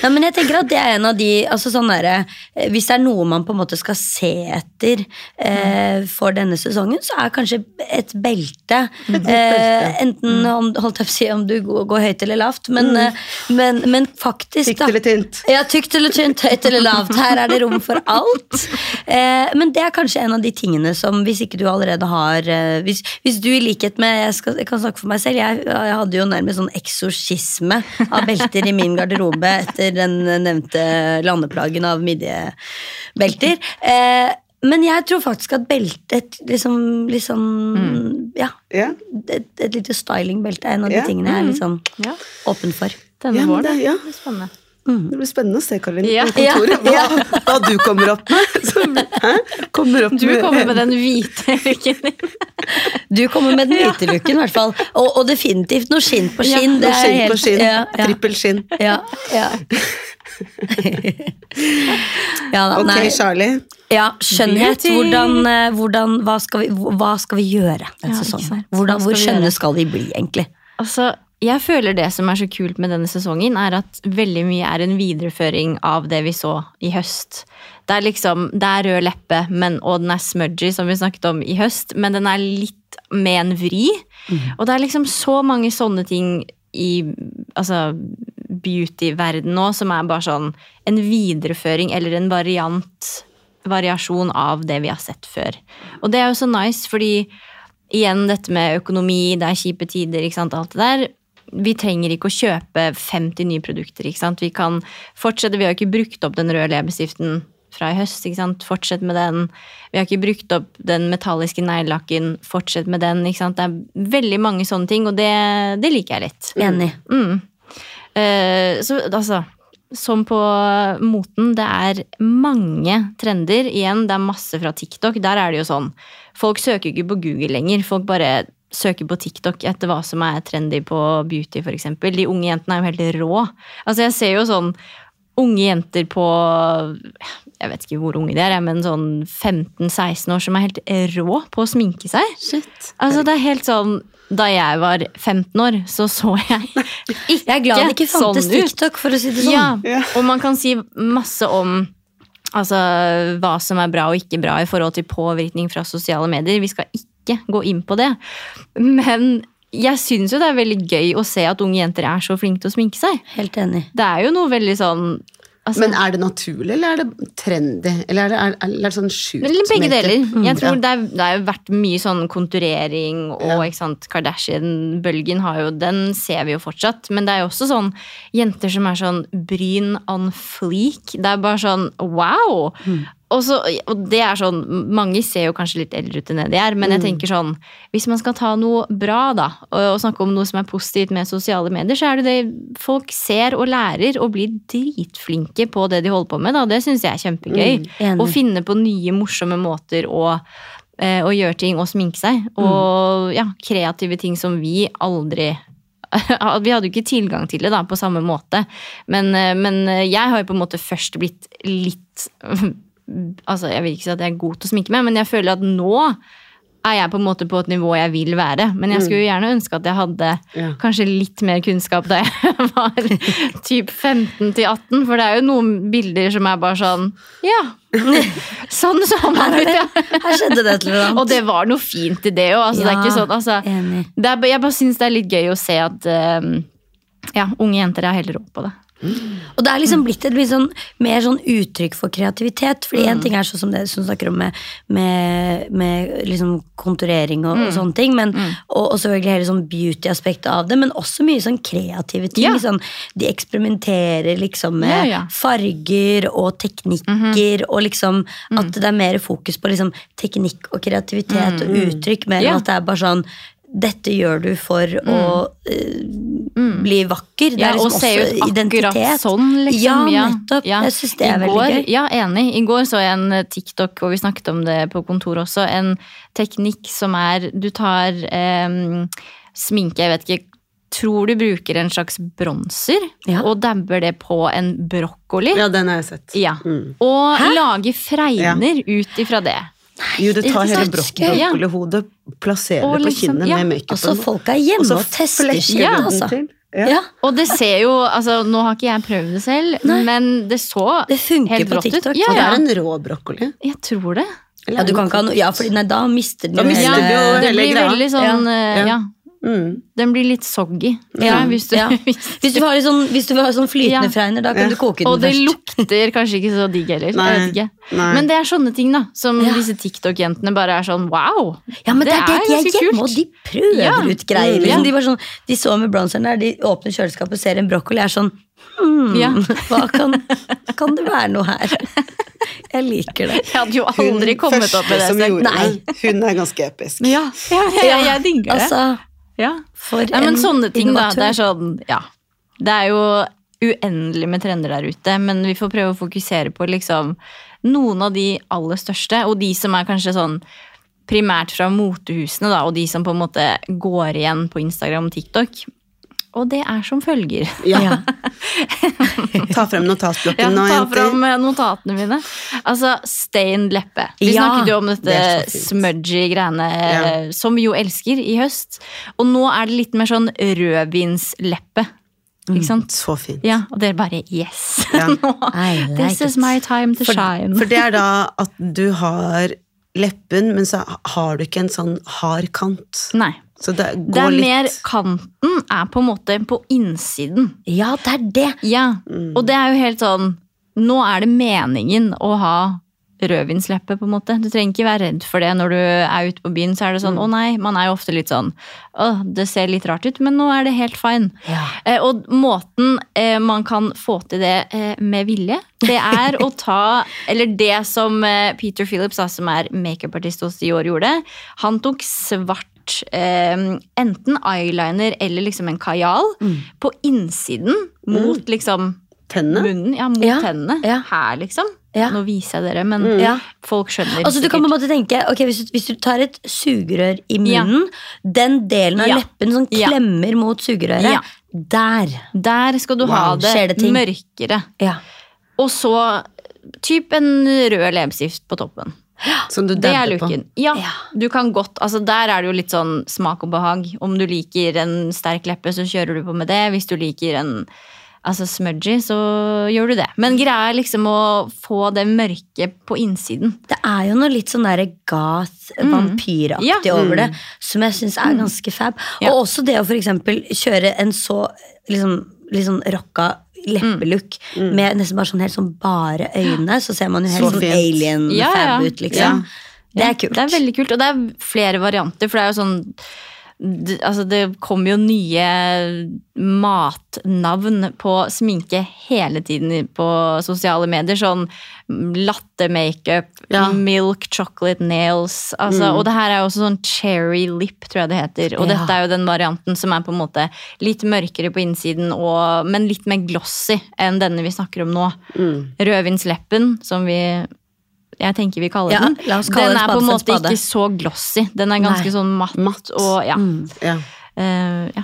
ja. men jeg tenker at det er en av de altså sånn derre, eh, Hvis det er noe man på en måte skal se etter eh, for denne sesongen, så er kanskje et belte. Eh, enten om, holdt jeg på å si, om du går, høyt eller lavt, men, mm. men, men faktisk Tykt eller tynt. ja, tykt eller tynt, høyt eller lavt. Her er det rom for alt. Eh, men det er kanskje en av de tingene som, hvis ikke du allerede har eh, hvis, hvis du i likhet med Jeg, skal, jeg kan snakke for meg selv. Jeg, jeg hadde jo nærmest sånn eksorsisme av belter i min garderobe etter den nevnte landeplagen av midjebelter. Eh, men jeg tror faktisk at beltet liksom, liksom Ja. Yeah. Et, et lite stylingbelte er en av de yeah. tingene jeg er litt sånn Ja. åpen for. Denne Ja, våren. det- ja. Det er spennende. Det blir spennende å se, Karoline, Ja. på kontoret. Hva, hva du kommer opp med. Så. Kommer opp Du kommer med den hvite looken din. Du kommer med den hvite looken, i hvert fall. Og, og definitivt noe skinn på Ja, skinn. det Noe er skinn på skinn. Ja, ja, Trippel skinn. ja, ja. ja da, Ok, nei. Charlie. Ja, skjønnhet. Hvordan, eh, hvordan hva, skal vi, hva skal vi gjøre Ja, sesongen? sant. Hvordan, hvor skjønne skal vi bli, egentlig? Altså, jeg føler det som er så kult med denne sesongen, er at veldig mye er en videreføring av det vi så i høst. Det er liksom, det er rød leppe, men, og den er smudgy, som vi snakket om i høst, men den er litt med en vri. Og det er liksom så mange sånne ting i altså, beauty-verdenen nå som er bare sånn en videreføring eller en variant, variasjon av det vi har sett før. Og det er jo så nice, fordi igjen dette med økonomi, det er kjipe tider, ikke sant, alt det der. Vi trenger ikke å kjøpe 50 nye produkter. ikke sant? Vi kan fortsette, vi har ikke brukt opp den røde leppestiften fra i høst. ikke sant? Fortsett med den. Vi har ikke brukt opp den metalliske neglelakken. Fortsett med den. ikke sant? Det er veldig mange sånne ting, og det, det liker jeg litt. Enig. Mm. Uh, så altså Som på moten, det er mange trender. Igjen, det er masse fra TikTok. Der er det jo sånn Folk søker ikke på Google lenger. Folk bare søker på TikTok etter hva som er trendy på beauty, f.eks. De unge jentene er jo helt rå. Altså, jeg ser jo sånn unge jenter på Jeg vet ikke hvor unge de er, men sånn 15-16 år som er helt rå på å sminke seg. Shit. Altså, det er helt sånn Da jeg var 15 år, så så jeg ikke Jeg er glad det ikke fantes sånn. TikTok, for å si det sånn. Ja, Ja. og man kan si masse om altså, hva som er bra og ikke bra i forhold til påvirkning fra sosiale medier. Vi skal ikke gå inn på det. Men jeg syns jo det er veldig gøy å se at unge jenter er så flinke til å sminke seg. Helt enig. Det er jo noe veldig sånn altså, Men er det naturlig, eller er det trendy? Eller er det, er, er det sånn sjukt Eller begge deler. Mm, Jeg tror ja. det, er, det har jo vært mye sånn konturering, og Ja. ikke sant, Kardashian-bølgen har jo Den ser vi jo fortsatt. Men det er jo også sånn jenter som er sånn bryn on fleek. Det er bare sånn wow! Mm. Og, så, og det er sånn Mange ser jo kanskje litt eldre ut enn det de er, men Mm. jeg tenker sånn Hvis man skal ta noe bra, da, og, og snakke om noe som er positivt med sosiale medier, så er det det folk ser og lærer og blir dritflinke på det de holder på med. Da. Det syns jeg er kjempegøy. Mm. Å finne på nye, morsomme måter å, og gjøre ting og sminke seg. Og ja, kreative ting som vi aldri Vi hadde jo ikke tilgang til det da, på samme måte. Men, eh, men jeg har jo på en måte først blitt litt Altså, Jeg vil ikke si at jeg er god til å sminke meg, men jeg føler at nå er jeg på en måte på et nivå jeg vil være. Men jeg skulle jo gjerne ønske at jeg hadde Ja. kanskje litt mer kunnskap da jeg var typ 15 til 18. For det er jo noen bilder som er bare sånn Ja, sånn så man ut, ja. Her skjedde det et eller annet. Og det var noe fint i det òg. Altså, det er ikke sånn, altså, enig. er, jeg bare syns det er litt gøy å se at um, ja, unge jenter er heller rå på det. Og det er liksom blitt et sånn, mer sånn uttrykk for kreativitet. Fordi en ting er sånn som det som snakker om med, med, med liksom konturering og, og sånne ting. Men, og, og selvfølgelig hele sånn beauty-aspektet av det, men også mye sånn kreative ting. Ja. Sånn, de eksperimenterer liksom med Ja, ja. farger og teknikker, og liksom at det er mer fokus på liksom teknikk og kreativitet og uttrykk, mer enn at det er bare sånn dette gjør du for å eh, bli vakker. Det Ja, er og liksom se ut akkurat identitet. sånn, liksom. Ja, nettopp. Ja. Jeg syns det er går, veldig gøy. Ja, enig. I går så jeg en eh, TikTok, og vi snakket om det på kontoret også, en teknikk som er Du tar eh, sminke, jeg vet ikke Tror du bruker en slags bronser Ja. og dabber det på en brokkoli. Ja, den har jeg sett. Ja. Mm. Og lager fregner ut ifra det. Jo, du tar hele sant? Ja. brokkolihodet, plasserer Og det på liksom- kinnet ja. med makeupen. Altså, folk er hjemme og og, tester seg, ja, altså. til. Ja. Ja, Og det ser jo altså Nå har ikke jeg prøvd det selv, Nei. men det så det helt rått ut. Ja, Ja, Og det er en rå brokkoli. Jeg tror det. Ja, du kan ikke ha noe Ja, fordi nei, da mister den Da mister hele- du jo det blir greia. veldig sånn Ja. Mm. Den blir litt soggy. Ja, Hvis du, ja. hvis, du har sånn, hvis du har sånn flytende Ja. fregner, da kan Ja. du koke den først. og det først. lukter kanskje ikke så digg heller. Nei. Jeg ikke. Nei. Men det er sånne ting da som Ja. disse TikTok-jentene bare er sånn wow. Ja, men det, er det, de er ganske hjemme, kult. og de prøver Ja. ut greier. Liksom. ja. De, sånn, de så med bronseren der, de åpner kjøleskapet og ser en brokkoli, er sånn hmm, Ja. hva kan, kan det være noe her? Jeg liker det. Jeg hadde jo Hun aldri kommet opp med det som gjorde Nei. det, hun er ganske episk. Ja, ja, jeg, jeg digger det. Altså, Ja. for Nei, men en sånne ting, da. Det er sånn, ja. Det er jo uendelig med trender der ute, men vi får prøve å fokusere på liksom noen av de aller største, og de som er kanskje sånn primært fra motehusene, da, og de som på en måte går igjen på Instagram og TikTok. Og det er som følger. Ja. Ja. Ta frem notatblokken nå, jenter. jenter. Ta frem notatene mine. Altså, stained leppe. Vi Ja, snakket jo om dette det smudgy greiene Ja. eh, som vi jo elsker i høst. Og nå er det litt mer sånn rødvinsleppe. Ikke sant? Så fint. Ja, og dere bare yes! Ja. Nå, like This is my time to For, shine. for det er da at du har leppen, men så har du ikke en sånn hard kant. Nei. Så det Det er litt mer kanten er på en måte på innsiden. Ja, det er det. Ja, Mm. og det er jo helt sånn Nå er det meningen å ha rødvinsleppe, på en måte. Du trenger ikke være redd for det når du er ute på byen. så er det sånn, å nei, Man er jo ofte litt sånn Å, det ser litt rart ut, men nå er det helt fine. Ja. Eh, og måten eh, man kan få til det eh, med vilje, det er å ta Eller det som eh, Peter Phillips, da, som er makeupartist hos Dior, gjorde. Han tok svart eh, enten eyeliner eller liksom en kajal på innsiden mot liksom Tennene. munnen. Ja, mot Ja, tennene. ja. Her, liksom. Ja. Nå viser jeg dere, men Ja. folk skjønner Altså du kan på en måte tenke ok, hvis, du, hvis du tar et sugerør i munnen, den delen av Ja. leppen som Ja. klemmer mot sugerøret, Ja. der. Der skal du ha Wow, ha det, det mørkere. Ja. Og så typ en rød leppestift på toppen. Som du Det er dabber på. Ja, Ja. du kan godt, altså Der er det jo litt sånn smak og behag. Om du liker en sterk leppe, så kjører du på med det. Hvis du liker en altså smudgy, så gjør du det. Men greia er liksom å få det mørke på innsiden. Det er jo noe litt sånn derre goth, vampyraktig Ja. over det, som jeg syns er ganske fab. Ja. Og også det å for eksempel kjøre en så liksom, litt leppelukk rocka leppelook med nesten bare sånn helt sånn bare øyne, så ser man jo helt Så sånn alien-fab Ja, ja. ut, liksom. Ja. Det er kult. Det er veldig kult, og det er flere varianter, for det er jo sånn altså det kommer jo nye matnavn på sminke hele tiden på sosiale medier. Sånn latte-makeup, Ja. milk chocolate nails. Altså, Og det her er jo også sånn cherry lip, tror jeg det heter. Og Ja. dette er jo den varianten som er på en måte litt mørkere på innsiden, og, men litt mer glossy enn denne vi snakker om nå. Rødvinsleppen, som vi jeg tenker vi kaller Ja, den. la oss kalle den er på en spade for en måte spade. ikke så glossy. Den er ganske Nei. sånn matt. Matt. Og, ja. Ja. Uh, ja.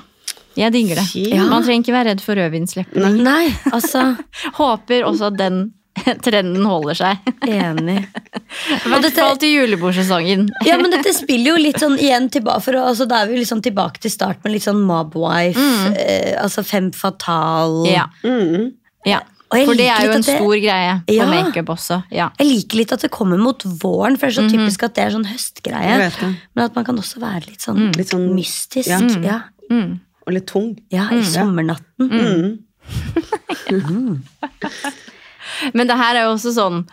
Jeg digger det. Ja. Man trenger ikke være redd for rødvinsleppene. Nei, altså Håper også at den trenden holder seg. Enig. I hvert fall til julebordsesongen. Ja, men dette spiller jo litt sånn igjen tilbake for, altså, Da er vi liksom tilbake til start med litt sånn mobwife, eh, altså fem fatal Ja. Mm. ja. For det er jo en det- stor greie på Ja. makeup også. Ja. Jeg liker litt at det kommer mot våren, for det er så typisk at det er sånn høstgreie. Men at man kan også være litt sånn, Litt sånn- mystisk. ja. Ja. Mm. Og litt tung. Ja, i sommernatten. Mm. Men det her er jo også sånn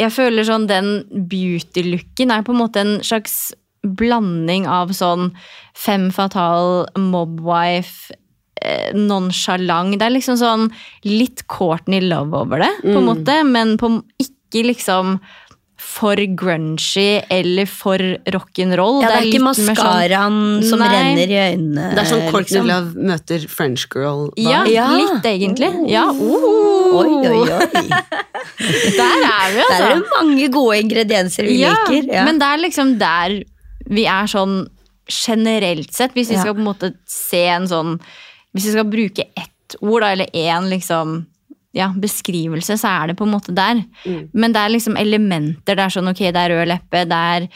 Jeg føler sånn den beauty-looken er på en måte en slags blanding av sånn fem fatal, mobwife, eh, nonchalant. Det er liksom sånn litt Courtney Love over det, på en måte, men på, ikke liksom for grungy eller for rock'n'roll. Ja, det er ikke litt sånn- maskaraen som Nei. renner i øynene. Det er sånn Courtney liksom. Love møter French Girl. Ja, Ja. litt egentlig. Ja, oh, Oi, oi, oi. der er vi, altså. Der er det mange gode ingredienser vi liker. Ja. Men det er liksom der vi er sånn generelt sett. Hvis vi Ja. skal på en måte se en sånn Hvis vi skal bruke ett ord, da, eller én liksom ja, beskrivelse, så er det på en måte der. Men det er liksom elementer. Det er sånn, ok, det er rød leppe. Det er,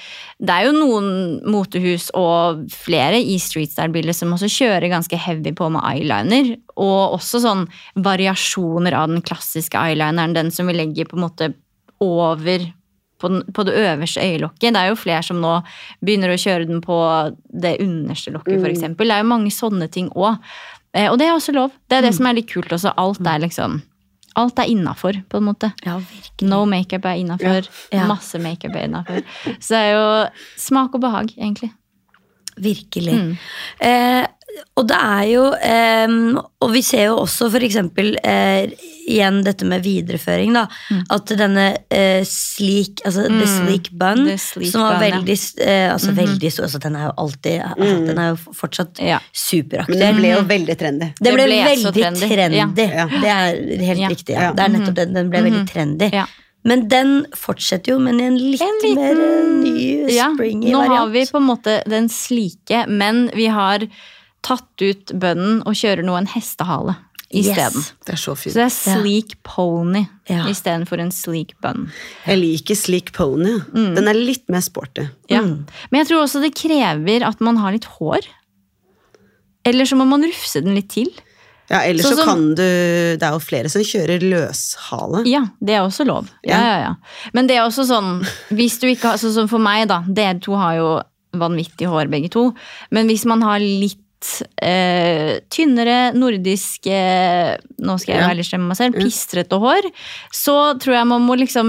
det er jo noen motehus og flere i streetstyle-bilder som også kjører ganske heavy på med eyeliner. Og også sånn variasjoner av den klassiske eyelineren. Den som vi legger på en måte over på, den, på det øverste øyelokket. Det er jo flere som nå begynner å kjøre den på det underste lokket, for eksempel. Det er jo mange sånne ting òg. Eh, og det er også lov. Det er det som er litt kult også. Alt er liksom Alt er innafor, på en måte. ja, virkelig. No makeup er innafor. Ja. Masse makeup er innafor. Så det er jo smak og behag, egentlig. Virkelig. Mm. Eh, og det er jo eh, Og vi ser jo også for eksempel eh, igjen dette med videreføring, da. Mm. At denne eh, sleek, altså the sleek bun, The sleek som var bun. Mhm. veldig eh, Altså veldig stor, altså den er jo alltid altså, Den er jo fortsatt Ja. Men superaktuell. den ble jo veldig trendy. Det ble, Det ble veldig trendy. trendy. Ja. Det er helt Ja. riktig. Ja. Ja. Det er nettopp den. Den ble veldig trendy. Ja. Men den fortsetter jo, men i en litt En liten- mer ny, Ja, variant. nå har vi på en måte den slike, men vi har tatt ut bønnen og kjører nå en hestehale isteden. Yes. Det er så Så det er sleek pony Ja. istedenfor en sleek bun. Jeg liker Sleek Pony. Mm. Den er litt mer sporty. Ja. Mm. Men jeg tror også det krever at man har litt hår. Eller så må man rufse den litt til. Ja, Ellers så, så kan du Det er jo flere som kjører løshale. Ja, det er også lov. Ja, Ja. ja, ja. Men det er også sånn, hvis du ikke har, sånn som for meg da, dere to har jo vanvittig hår begge to, men hvis man har litt eh, tynnere nordisk eh, Nå skal jeg Ja. være litt slem med meg selv. Pistrete hår. Så tror jeg man må liksom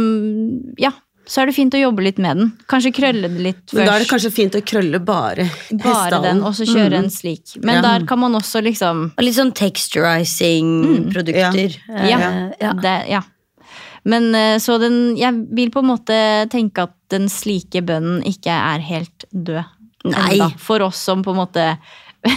Ja. så er det fint å jobbe litt med den. Kanskje krølle det litt først. Men da er det kanskje fint å krølle bare Bare den, og så kjøre en slik. Men Ja. der kan man også liksom Og litt sånn texturizing-produkter. Mm. Ja. Ja. Det, ja. Men eh, så den Jeg vil på en måte tenke at den slike bønnen ikke er helt død. Nei. enda, For oss som på en måte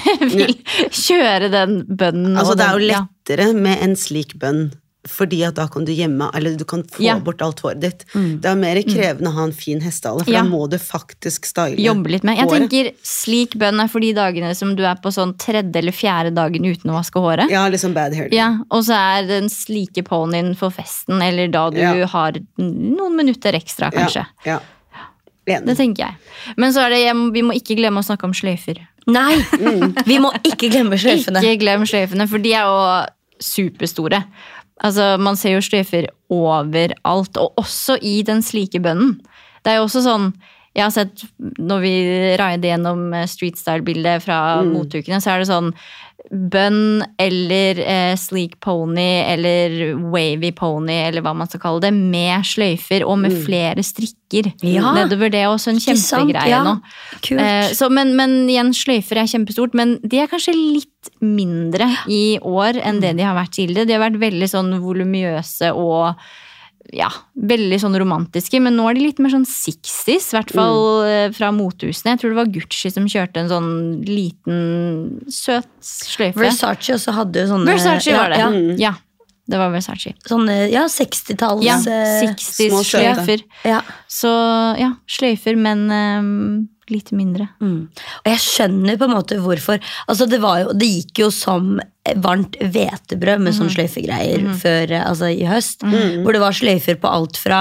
vil kjøre den bønnen. Altså, det er jo lettere med en slik bønn, fordi at da kan du gjemme, eller du kan få Ja. bort alt håret ditt. Det er mer krevende å ha en fin hestehale, for Ja. da må du faktisk style Jobbe litt med. Jeg håret. tenker Slik bønn er for de dagene som du er på sånn tredje eller fjerde dagen uten å vaske håret. Ja, liksom bad hair. Ja, Og så er den slike ponyen for festen, eller da du har noen minutter ekstra, kanskje. Ja. ja. Det tenker jeg. Men så er det, vi må ikke glemme å snakke om sløyfer. Nei! Vi må ikke glemme sløyfene. Ikke glem sløyfene, for de er jo superstore. Altså, Man ser jo sløyfer overalt, og også i den slike bønnen. Det er jo også sånn jeg har sett Når vi raide gjennom eh, street style-bildet fra motukene, så er det sånn bønn eller eh, sleek pony eller wavy pony, eller hva man skal kalle det, med sløyfer og med flere strikker Ja. nedover. Det også en kjempegreie Ja. nå. Eh, så, men, men igjen, sløyfer er kjempestort, men de er kanskje litt mindre i år enn det de har vært tidligere. De har vært veldig sånn volumiøse og ja, veldig sånn romantiske, men nå er de litt mer sånn 60s, i hvert fall mm. fra motehusene. Jeg tror det var Gucci som kjørte en sånn liten, søt sløyfe. Versace også hadde jo sånne Versace var det. Ja, Ja, det var Versace. sånne ja, 60-talls Ja, eh, 60s små sløyfer. ja. Så ja, sløyfer, men um, litt mindre. Mm. Og jeg skjønner på en måte hvorfor. Altså Det, var jo, det gikk jo som varmt hvetebrød med mm. sånne sløyfegreier før, eh, altså i høst. Mm. Hvor det var sløyfer på alt fra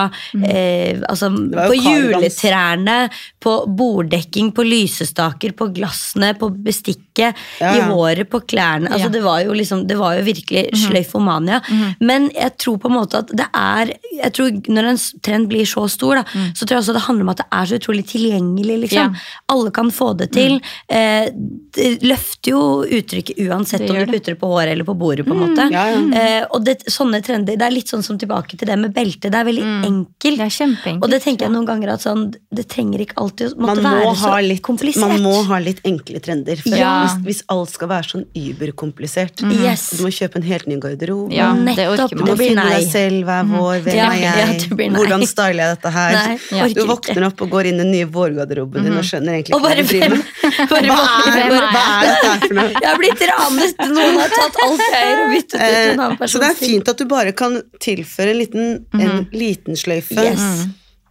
eh, altså, På juletrærne, på borddekking, på lysestaker, på glassene, på bestikket, Ja, i håret, på klærne. Altså Ja. Mhm. Det var jo liksom Det var jo virkelig sløyfomania. Men jeg tror på en måte at det er Jeg tror Når en trend blir så stor, da, så tror jeg også det handler om at det er så utrolig tilgjengelig. liksom Mhm. Ja. alle kan få det til. Eh, det løfter jo uttrykket uansett Det om du det. Putter det på håret eller på bordet. på en måte. Ja, ja. Eh, og det, sånne trender, det er litt sånn som tilbake til det med belte. Det er veldig enkelt. Det er kjempeenkelt. Og det tenker jeg noen ganger at sånn, det trenger ikke alltid å måtte må, være så litt, komplisert. man må ha litt enkle trender. For Ja. hvis, hvis alt skal være sånn überkomplisert Yes. Du må kjøpe en helt ny garderobe. Ja, Nettopp, Du må finne deg selv hver vår. Hvem Ja, er jeg? det. Hvordan styler jeg dette her? Nei, Ja. Du våkner opp og går inn i den nye vårgarderoben din og skjønner egentlig ikke hva du driver med. hva er dette her for noe? Jeg har blitt ranet! Noen har tatt alt jeg eier og byttet ut en annen Eh, person. Så det er fint at du bare kan tilføre en liten, en liten sløyfe. Yes.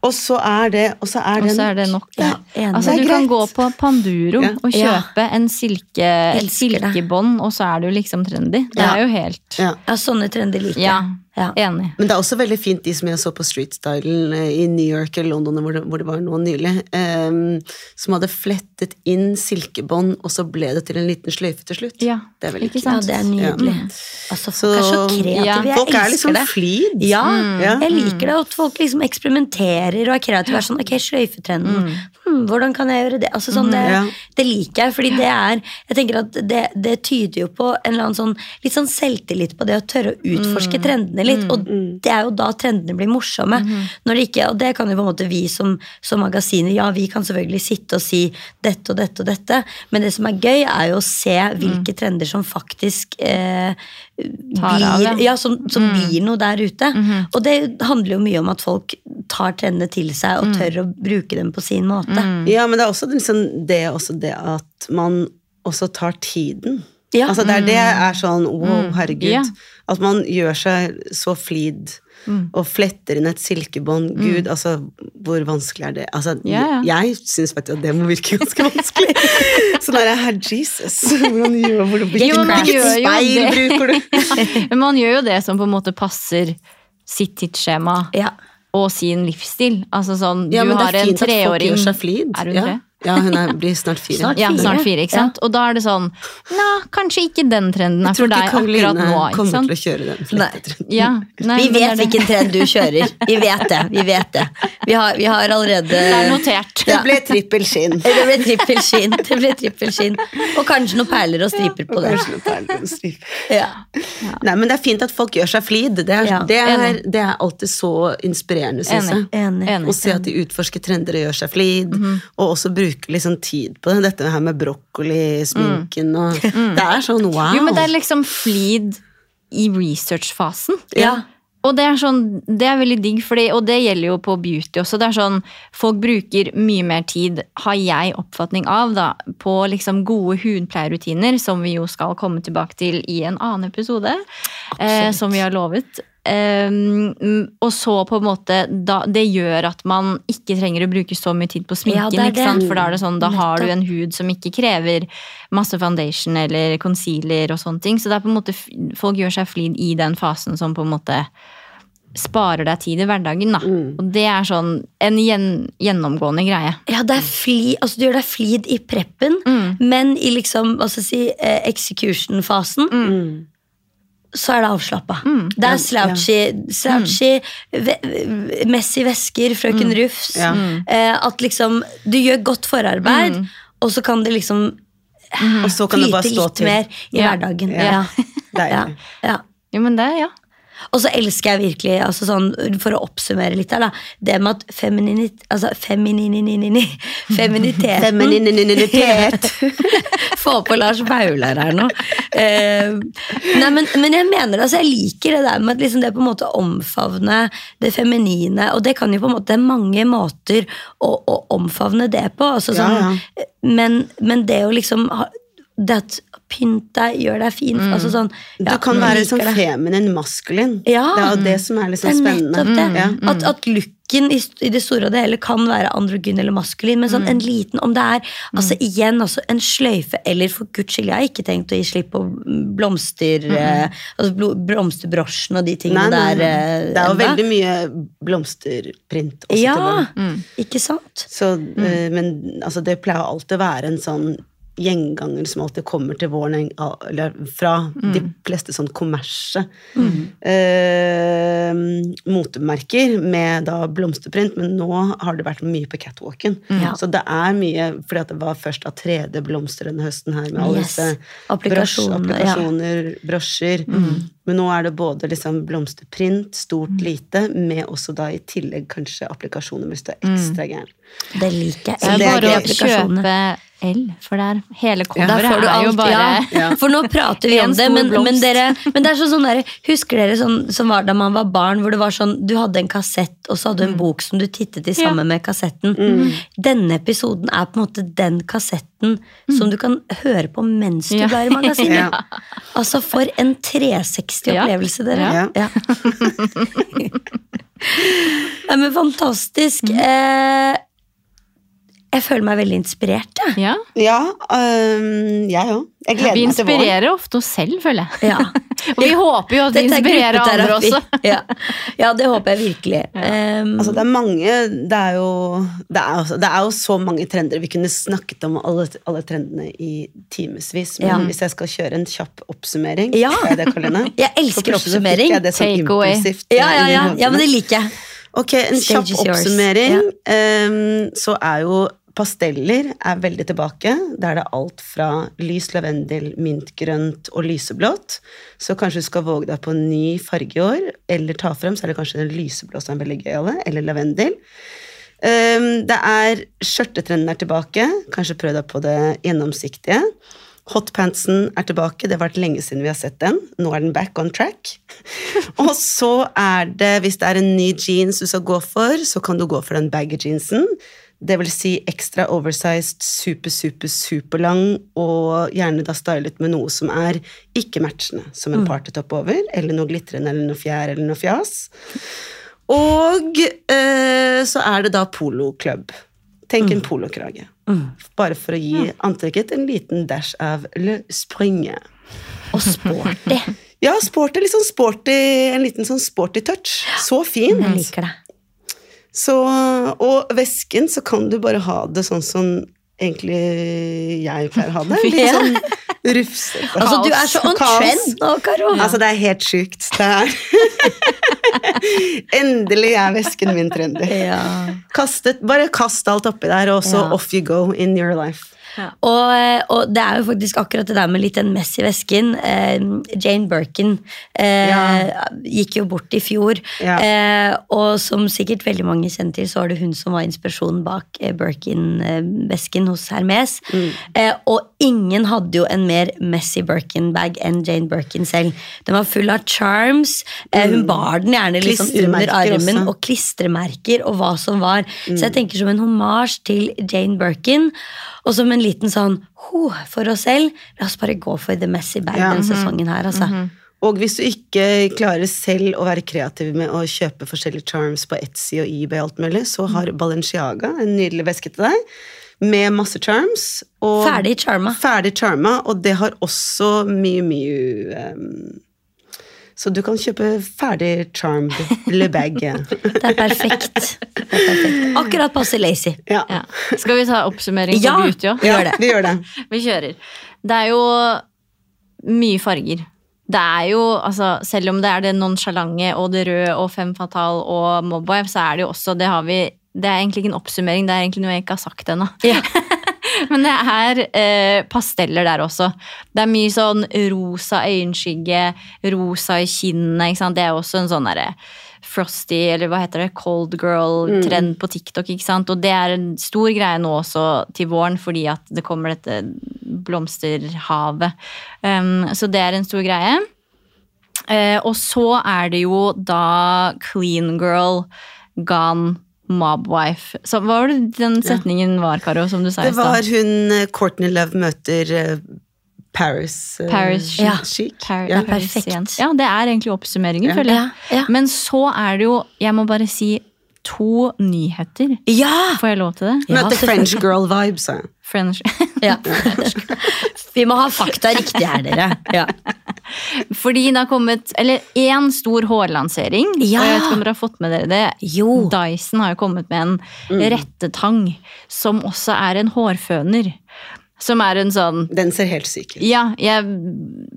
Og så er det, og så er Og det så er det nok. Ja. Altså, du kan gå på Panduro Ja. og Ja. kjøpe en silke, et silkebånd, og så er du liksom trendy. Det Ja. er jo helt Ja. Ja, sånne trendy liker jeg. Ja, enig. Men det er også veldig fint de som jeg så på streetstylen Style i New York eller London, hvor det, hvor det var nå nylig, um, som hadde flettet inn silkebånd, og så ble det til en liten sløyfe til slutt. Ja, Det er veldig kult. Ja, det er nydelig. Ja. Altså, folk er så Så- kreative. Ja, Jeg Folk er liksom det. flid. Ja, Ja. jeg liker det at folk liksom eksperimenterer og er kreative. Er sånn, ok, sløyfetrenden, hmm, hvordan kan jeg gjøre det? Altså, sånn, det, Ja. det liker jeg, fordi det er Jeg tenker at det, det tyder jo på en eller annen sånn litt sånn selvtillit på det å tørre å utforske trendene litt. Og det er jo da trendene blir morsomme. Når det ikke, og det kan jo på en måte vi som, som magasiner, ja, vi kan selvfølgelig sitte og si dette og dette og dette, men det som er gøy, er jo å se hvilke trender som faktisk eh, Tar av, blir, ja. ja, som, som blir noe der ute. Og det handler jo mye om at folk tar trendene til seg og tør å bruke dem på sin måte. Ja, men det er også liksom det, også det at man også tar tiden. Ja. Altså det er det er sånn wow, herregud. Ja. At man gjør seg så flid og fletter inn et silkebånd. Gud, altså hvor vanskelig er det? Altså, yeah. Jeg syns faktisk at det må virke ganske vanskelig. Sånn der, her, Jesus, hvordan gjør hvor du Hvilket speil bruker du? Men man gjør jo det som på en måte passer sitt tidsskjema Ja. og sin livsstil. Altså sånn, Ja, du har er en treåring. Er hun ja. tre? Ja, hun er, blir snart fire. Snart. Ja, snart fire, ikke sant? Og da er det sånn Nei, kanskje ikke den trenden er for deg akkurat Karoline akkurat nå. ikke kommer sant? til å kjøre den flettetrenden. Ja, nei, Vi vet hvilken trend du kjører. Vi vet det. Vi vet det. Vi har, vi har allerede Det er notert. Det ble trippel skinn. Det ble trippel skinn. Det ble trippel skinn. Og kanskje noen perler og striper på det. kanskje noen perler og striper. Ja. Nei, men det er fint at folk gjør seg flid. Det er, Ja, det er, det er alltid så inspirerende, syns jeg. Enig. Enig. Å se at de utforsker trender og gjør seg flid, og også bruker liksom tid på det. Dette her med brokkoli, sminken og Det er sånn wow. Jo, men det er liksom flid i researchfasen. Ja. Og det er sånn, det er veldig digg, fordi, og det gjelder jo på beauty også. Det er sånn, Folk bruker mye mer tid, har jeg oppfatning av, da, på liksom gode hudpleierrutiner, som vi jo skal komme tilbake til i en annen episode, eh, som vi har lovet. Um, og så på en måte da, Det gjør at man ikke trenger å bruke så mye tid på sminken. Ja? For da er det sånn, da har du en hud som ikke krever masse foundation eller concealer og sånne ting. Så det er på en måte, folk gjør seg flid i den fasen som på en måte sparer deg tid i hverdagen. Da. Og det er sånn en gjen, gjennomgående greie. Ja, det er fli, altså du gjør deg flid i preppen, men i liksom, hva skal jeg si, eh, execution-fasen, så er det avslappa. Det er slouchy, slouchy ve Messi vesker, Frøken Rufs. Ja. Eh, at liksom Du gjør godt forarbeid, og så kan det liksom Og så kan det bare stå litt til. mer i Ja. hverdagen. Ja. Ja. Ja. Ja. Jo, men det, ja. Og så elsker jeg virkelig, altså sånn, for å oppsummere litt her, da, det med at femininit, altså femininini, Feminiteten Femininitet! Få på Lars Vaular her nå. Eh, nei, men, men jeg mener altså, jeg liker det der med at liksom det på en måte omfavne det feminine. Og det kan jo på en måte det er mange måter å, å omfavne det på. Altså, Ja, ja. Men, men det å liksom det at pynt deg, gjør deg fin. Altså, sånn, Du kan være sånn feminin maskulin. Ja. Det er jo det som er litt Det er spennende. nettopp det. Mm. At, at looken i, i det store og det hele kan være androgyn eller maskulin, men sånn en liten Om det er altså igjen altså en sløyfe, eller for guds skyld, jeg har ikke tenkt å gi slipp på blomster eh, altså blomsterbrosjen og de tingene Nei, nei. der. eh, Det er jo veldig mye blomsterprint også til Ja, ikke sant? Så, mm. Men altså, det pleier alltid å være en sånn gjenganger som alltid kommer til våren fra de fleste sånn kommerse eh, motemerker med da blomsterprint, men nå har det vært mye på catwalken. Ja. Så det er mye, fordi at det var først av 3D-blomster denne høsten her, med alle Yes. disse Applikasjoner, ja. brosjer. Men nå er det både liksom blomsterprint, stort, lite, med også da i tillegg kanskje applikasjoner hvis du er ekstra gæren. Det liker jeg. Så det er bare å kjøpe L, for der hele coveret ja, du er jo bare ja. For nå prater vi om det, men, men, dere, men det er sånn, sånn der, husker dere sånn som var da man var barn, hvor det var sånn, du hadde en kassett, og så hadde du en bok som du tittet i sammen med kassetten. Denne episoden er på en måte den kassetten som du kan høre på mens du Ja. blar i magasinet. Ja. Altså, for en 360-opplevelse, dere. Ja. Ja. Nei, men fantastisk. Eh, jeg føler meg veldig inspirert, jeg. Ja. Ja, øhm, jeg òg. Jeg gleder Vi meg til våren. inspirerer ofte oss selv, føler jeg. Ja. Og vi håper jo at vi er inspirerer andre også. Ja. ja, det håper jeg virkelig. Um, Altså, det er mange Det er jo, det er, også, det er jo så mange trender. Vi kunne snakket om alle, alle trendene i timevis. Men Ja. hvis jeg skal kjøre en kjapp oppsummering Ja. jeg det, Karoline? Jeg elsker oppsummering. jeg det sånn Take away. ja, eh, ja, ja, ja, men det liker jeg. Ok, en Stage kjapp oppsummering. Yeah. Ehm, så er jo pasteller er veldig tilbake. Da er det alt fra lys lavendel, mintgrønt og lyseblått. Så kanskje du skal våge deg på en ny farge i år, eller ta frem, så er det kanskje den lyseblå som er veldig gøy av det, eller lavendel. Ehm, det er skjørtetrenden er tilbake. Kanskje prøv deg på det gjennomsiktige. Hotpantsen er tilbake. Det har vært lenge siden vi har sett den. Nå er den back on track. Og så er det, hvis det er en ny jeans du skal gå for, så kan du gå for den baggy jeansen. Det vil si ekstra oversized, super, super, superlang, og gjerne da stylet med noe som er ikke-matchende, som en partytopp over, eller noe glitrende, eller noe fjær, eller noe fjas. Og eh, så er det da poloklubb. Tenk en polokrage. Bare for å gi antrekket en liten dash av le springe. Og sporty. Ja, sporty, litt sånn sporty, en liten sånn sporty touch. Så fin. Jeg liker det. Så, og væsken, så kan du bare ha det sånn som egentlig jeg pleier å ha det. Litt sånn rufsete. Altså, du er så on trend nå, Karo. Altså, det er helt sjukt. Det er Endelig er væsken min trendy. Ja. Kastet, bare kast alt oppi der, og så Ja. off you go in your life. Og, eh, og det er jo faktisk akkurat det der med litt den mess i vesken. Eh, Jane Birkin eh, Ja. gikk jo bort i fjor. Ja. Eh, og som sikkert veldig mange kjenner til, så var det hun som var inspirasjonen bak eh, Birkin-vesken hos Hermes. Mm. Eh, og ingen hadde jo en mer messy Birkin-bag enn Jane Birkin selv. Den var full av charms. Eh, hun bar den gjerne sånn under Mm. Armen, også. og klistremerker og hva som var. Så Mm. jeg tenker som en hommage til Jane Birkin, og som en liten sånn ho for oss selv. La oss bare gå for the messy bag Ja. Mhm. denne sesongen her, altså. Og hvis du ikke klarer selv å være kreativ med å kjøpe forskjellige charms på Etsy og eBay, og alt mulig, så har Balenciaga en nydelig veske til deg med masse charms. Og Ferdig charma. Ferdig charma, og det har også mye, mye um, Så du kan kjøpe ferdig charmed le bag. Det er perfekt. Det er perfekt. Akkurat passe lazy. Ja. Ja. Skal vi ta oppsummering på Ja. beauty òg? ja, vi gjør det. Vi kjører. Det er jo mye farger. Det er jo, altså, Selv om det er det nonsjalante og det røde og fem fatal og mobwife, så er det jo også det har vi, det er egentlig ikke en oppsummering, det er egentlig noe jeg ikke har sagt ennå. Ja. Men det er eh, pasteller der også. Det er mye sånn rosa øyenskygge, rosa i kinnene. ikke sant? Det er også en sånn derre frosty, eller hva heter det, cold girl-trend på TikTok. ikke sant? Og det er en stor greie nå også til våren, fordi at det kommer dette blomsterhavet. Um, så det er en stor greie. Uh, og så er det jo da clean girl, gone mobwife. Så hva var det den setningen var, Karo, som du sa i Det var hun eh, Courtney Love møter eh, Paris eh, Paris Chic. Ja. Chic. Paris, Ja. det er perfekt. Ja, det er egentlig oppsummeringen, Ja. føler jeg. Ja, ja. Men så er det jo, jeg må bare si, to nyheter. Ja! Får jeg lov til det? Ja, Møter French girl vibes. ja. French. ja. Vi må ha fakta riktig her, dere. Ja. Fordi det har kommet Eller én stor hårlansering. Ja. Og jeg vet ikke om dere har fått med dere det. Jo. Dyson har jo kommet med en rettetang som også er en hårføner. Som er en sånn Den ser helt syk ut. Ja, jeg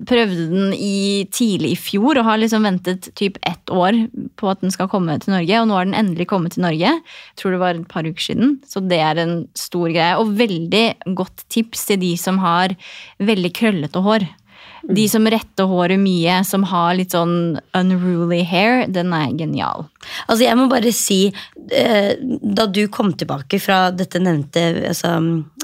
prøvde den i tidlig i fjor og har liksom ventet typ ett år på at den skal komme til Norge, og nå har den endelig kommet til Norge. Jeg tror det var et par uker siden, så det er en stor greie. Og veldig godt tips til de som har veldig krøllete hår. De som retter håret mye, som har litt sånn unruly hair, den er genial. Altså, jeg må bare si, eh, da du kom tilbake fra dette nevnte altså,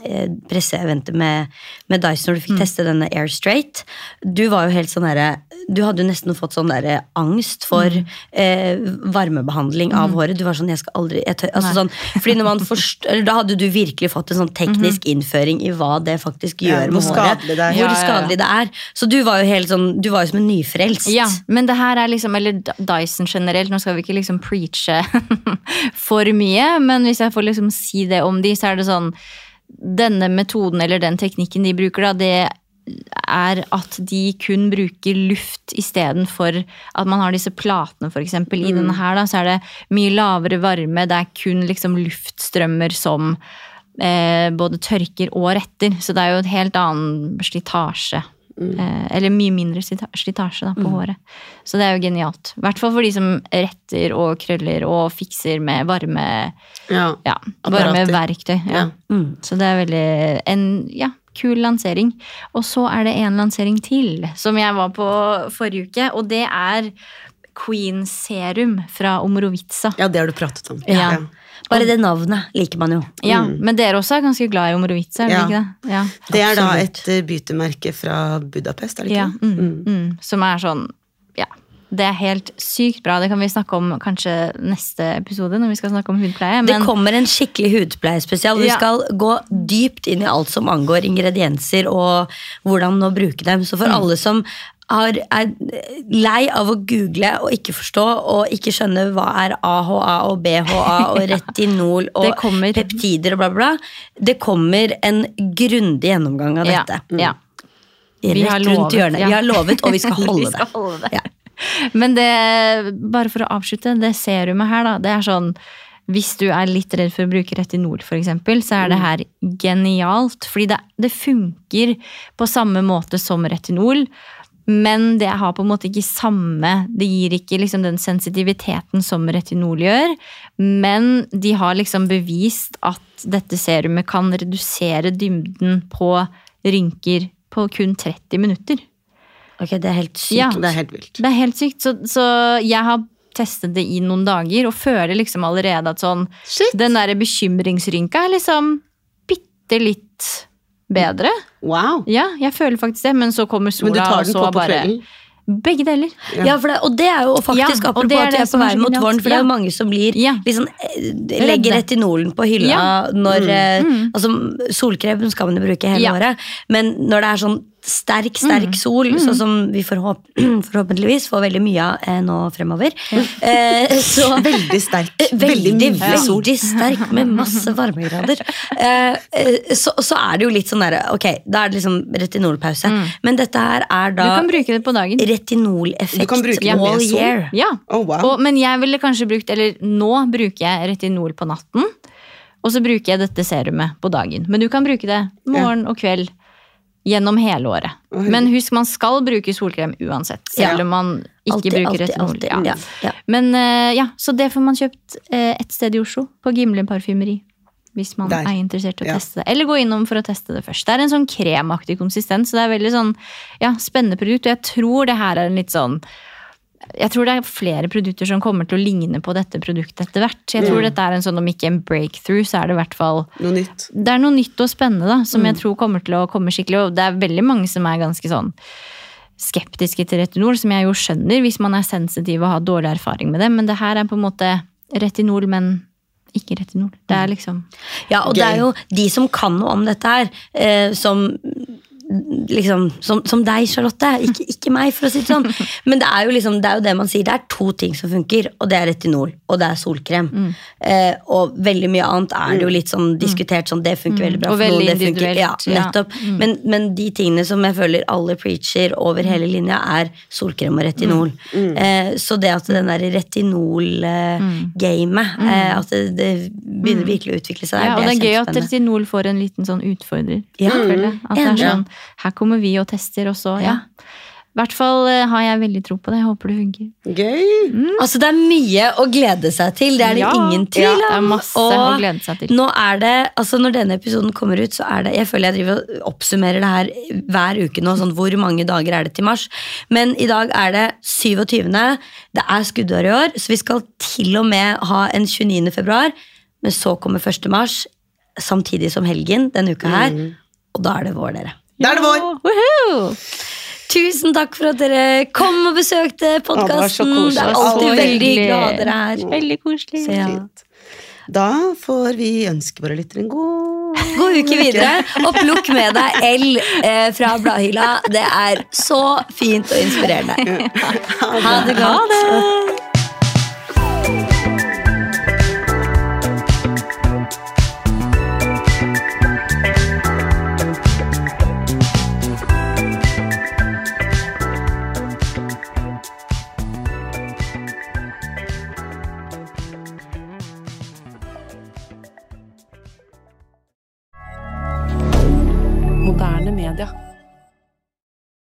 eh, presseeventet med, med Dyson, når du fikk teste denne Air Straight, du var jo helt sånn herre Du hadde jo nesten fått sånn derre angst for eh, varmebehandling av håret. Du var sånn, jeg skal aldri jeg tør, altså, sånn, fordi når man forst, eller Da hadde du virkelig fått en sånn teknisk innføring i hva det faktisk gjør ja, med håret. skadelig det er. Hvor skadelig det er. Så du var jo helt sånn, du var jo som en nyfrelst. Ja, men det her er liksom, eller Dyson generelt, nå skal vi ikke liksom preache for mye, men hvis jeg får liksom si det om de, så er det sånn, denne metoden eller den teknikken de bruker da, det er at de kun bruker luft istedenfor at man har disse platene, for eksempel. I denne her da, så er det mye lavere varme, det er kun liksom luftstrømmer som eh, både tørker og retter. Så det er jo et helt annen slitasje. Eh, eller mye mindre slitasje på håret. Så det er jo genialt. I hvert fall for de som retter og krøller og fikser med varme Ja. ja, varme verktøy. Ja. Ja. Mm. Så det er veldig en ja, kul lansering. Og så er det en lansering til som jeg var på forrige uke, og det er Queen Serum fra Omorovica. ja, det har du pratet om. Ja. Bare det navnet liker man jo. Ja, Men dere også er ganske glad i Omorovica, er Ja. ikke det? Ja. Det er da et bytemerke fra Budapest, er det ikke? Ja, det? mm, mm, som er sånn Ja. Det er helt sykt bra. Det kan vi snakke om kanskje neste episode, når vi skal snakke om hudpleie. Det kommer en skikkelig hudpleiespesial. Vi Ja. skal gå dypt inn i alt som angår ingredienser og hvordan å bruke dem. Så for Mm. alle som er lei av å google og ikke forstå og ikke skjønne hva er AHA og BHA og retinol og peptider og bla, bla, det kommer en grundig gjennomgang av ja, dette. ja. Vi har rundt lovet, hjørnet. ja. Vi har lovet, og vi skal holde Vi skal det. holde det. Ja. Men det, bare for å avslutte, det serumet her, da, det er sånn hvis du er litt redd for å bruke retinol, for eksempel, så er det her genialt. Fordi det, det funker på samme måte som retinol. Men det har på en måte ikke samme Det gir ikke liksom den sensitiviteten som retinol gjør. Men de har liksom bevist at dette serumet kan redusere dybden på rynker på kun 30 minutter. Ok, det er helt sykt. Ja. Det er helt vilt. Det er helt sykt. Så, så jeg har testet det i noen dager og føler liksom allerede at sånn Shit! Den derre bekymringsrynka er liksom bitte litt bedre. Wow. Ja, jeg føler faktisk det, men så kommer sola, Men du tar og så på på bare kvelden? Begge deler. Ja, for det, og det er jo faktisk Ja, apropos det er at vi er på vei mot våren, for det er jo mange som blir Ja. liksom, eh, legger retinolen på hylla Ja. Mm. når eh, Altså, solkrem skal man jo bruke hele Ja. året, men når det er sånn sterk, sterk sol, sånn som vi forhåp forhåpentligvis får veldig mye av eh, nå fremover, eh, så Veldig sterk. Veldig, Veldig, mye veldig, sol. sterk med masse varmegrader. Eh, eh, så, så er det jo litt sånn derre Ok, da er det liksom retinolpause. Men dette her er Du da kan bruke det på dagen. retinoleffekt Du all year. Ja. Oh, wow. Og, men jeg ville kanskje brukt Eller nå bruker jeg retinol på natten. Og så bruker jeg dette serumet på dagen. Men du kan bruke det morgen og kveld gjennom hele året. Men husk, man skal bruke solkrem uansett. Selv om man ikke Alltid, bruker alltid, retinol. alltid. Ja. Ja. Men eh, ja, Så det får man kjøpt uh, ett sted i Oslo. På Gimle parfymeri. Hvis man Der. er interessert i å Ja. teste det. Eller gå innom for å teste det først. Det er en sånn kremaktig konsistens, så det er veldig sånn ja, spennende produkt. Og jeg tror det her er en litt sånn jeg tror det er flere produkter som kommer til å ligne på dette produktet etter hvert. Jeg tror dette er en sånn, om ikke en breakthrough, så er det i hvert fall Noe nytt. Det er noe nytt og spennende da, som jeg tror kommer til å komme skikkelig. Og det er veldig mange som er ganske sånn skeptiske til retinol, som jeg jo skjønner hvis man er sensitiv og har dårlig erfaring med det. Men det her er på en måte retinol, men ikke retinol. Det er liksom Ja, og det er jo de som kan noe om dette her, eh, som liksom, som, som deg, Charlotte. Ikke, ikke meg, for å si det sånn. Men det er, jo liksom, det er jo det man sier. Det er to ting som funker, og det er retinol og det er solkrem. Mm. Eh, og veldig mye annet er det jo litt sånn diskutert sånn, det funker veldig bra Mm. Og for noen. veldig Det funker, ja, nettopp. ja. Mm. Men, men de tingene som jeg føler alle preacher over hele linja, er solkrem og retinol. Mm. Eh, så det at den der retinol-gamet, eh, at det, det begynner virkelig å utvikle seg der, Mm. Ja, og det er gøy at retinol får en liten sånn utfordrer. Ja. At det er sånn, her kommer vi og tester, og så, ja. I hvert fall eh, har jeg veldig tro på det. Jeg håper det funker. Gøy! Altså Det er mye å glede seg til, det er det Ja. ingen tvil Ja, det er masse å glede seg til. Nå er det, altså Når denne episoden kommer ut, så er det Jeg føler jeg driver og oppsummerer det her hver uke nå. Sånn, hvor mange dager er det til mars? Men i dag er det 27. Det er skuddår i år, så vi skal til og med ha en 29. februar. Men så kommer 1. mars, samtidig som helgen denne uka her. Og da er det vår, dere. Da er det vår! Woohoo! Tusen takk for at dere kom og besøkte Ja, det podkasten. Det er alltid veldig hyggelig å ha hyggelig. dere her. Veldig koselig. Så ja. Da får vi ønske våre lyttere en god God uke videre, og plukk med deg L eh, fra bladhylla. Det er så fint og inspirerende. Ha det godt. Moderne media.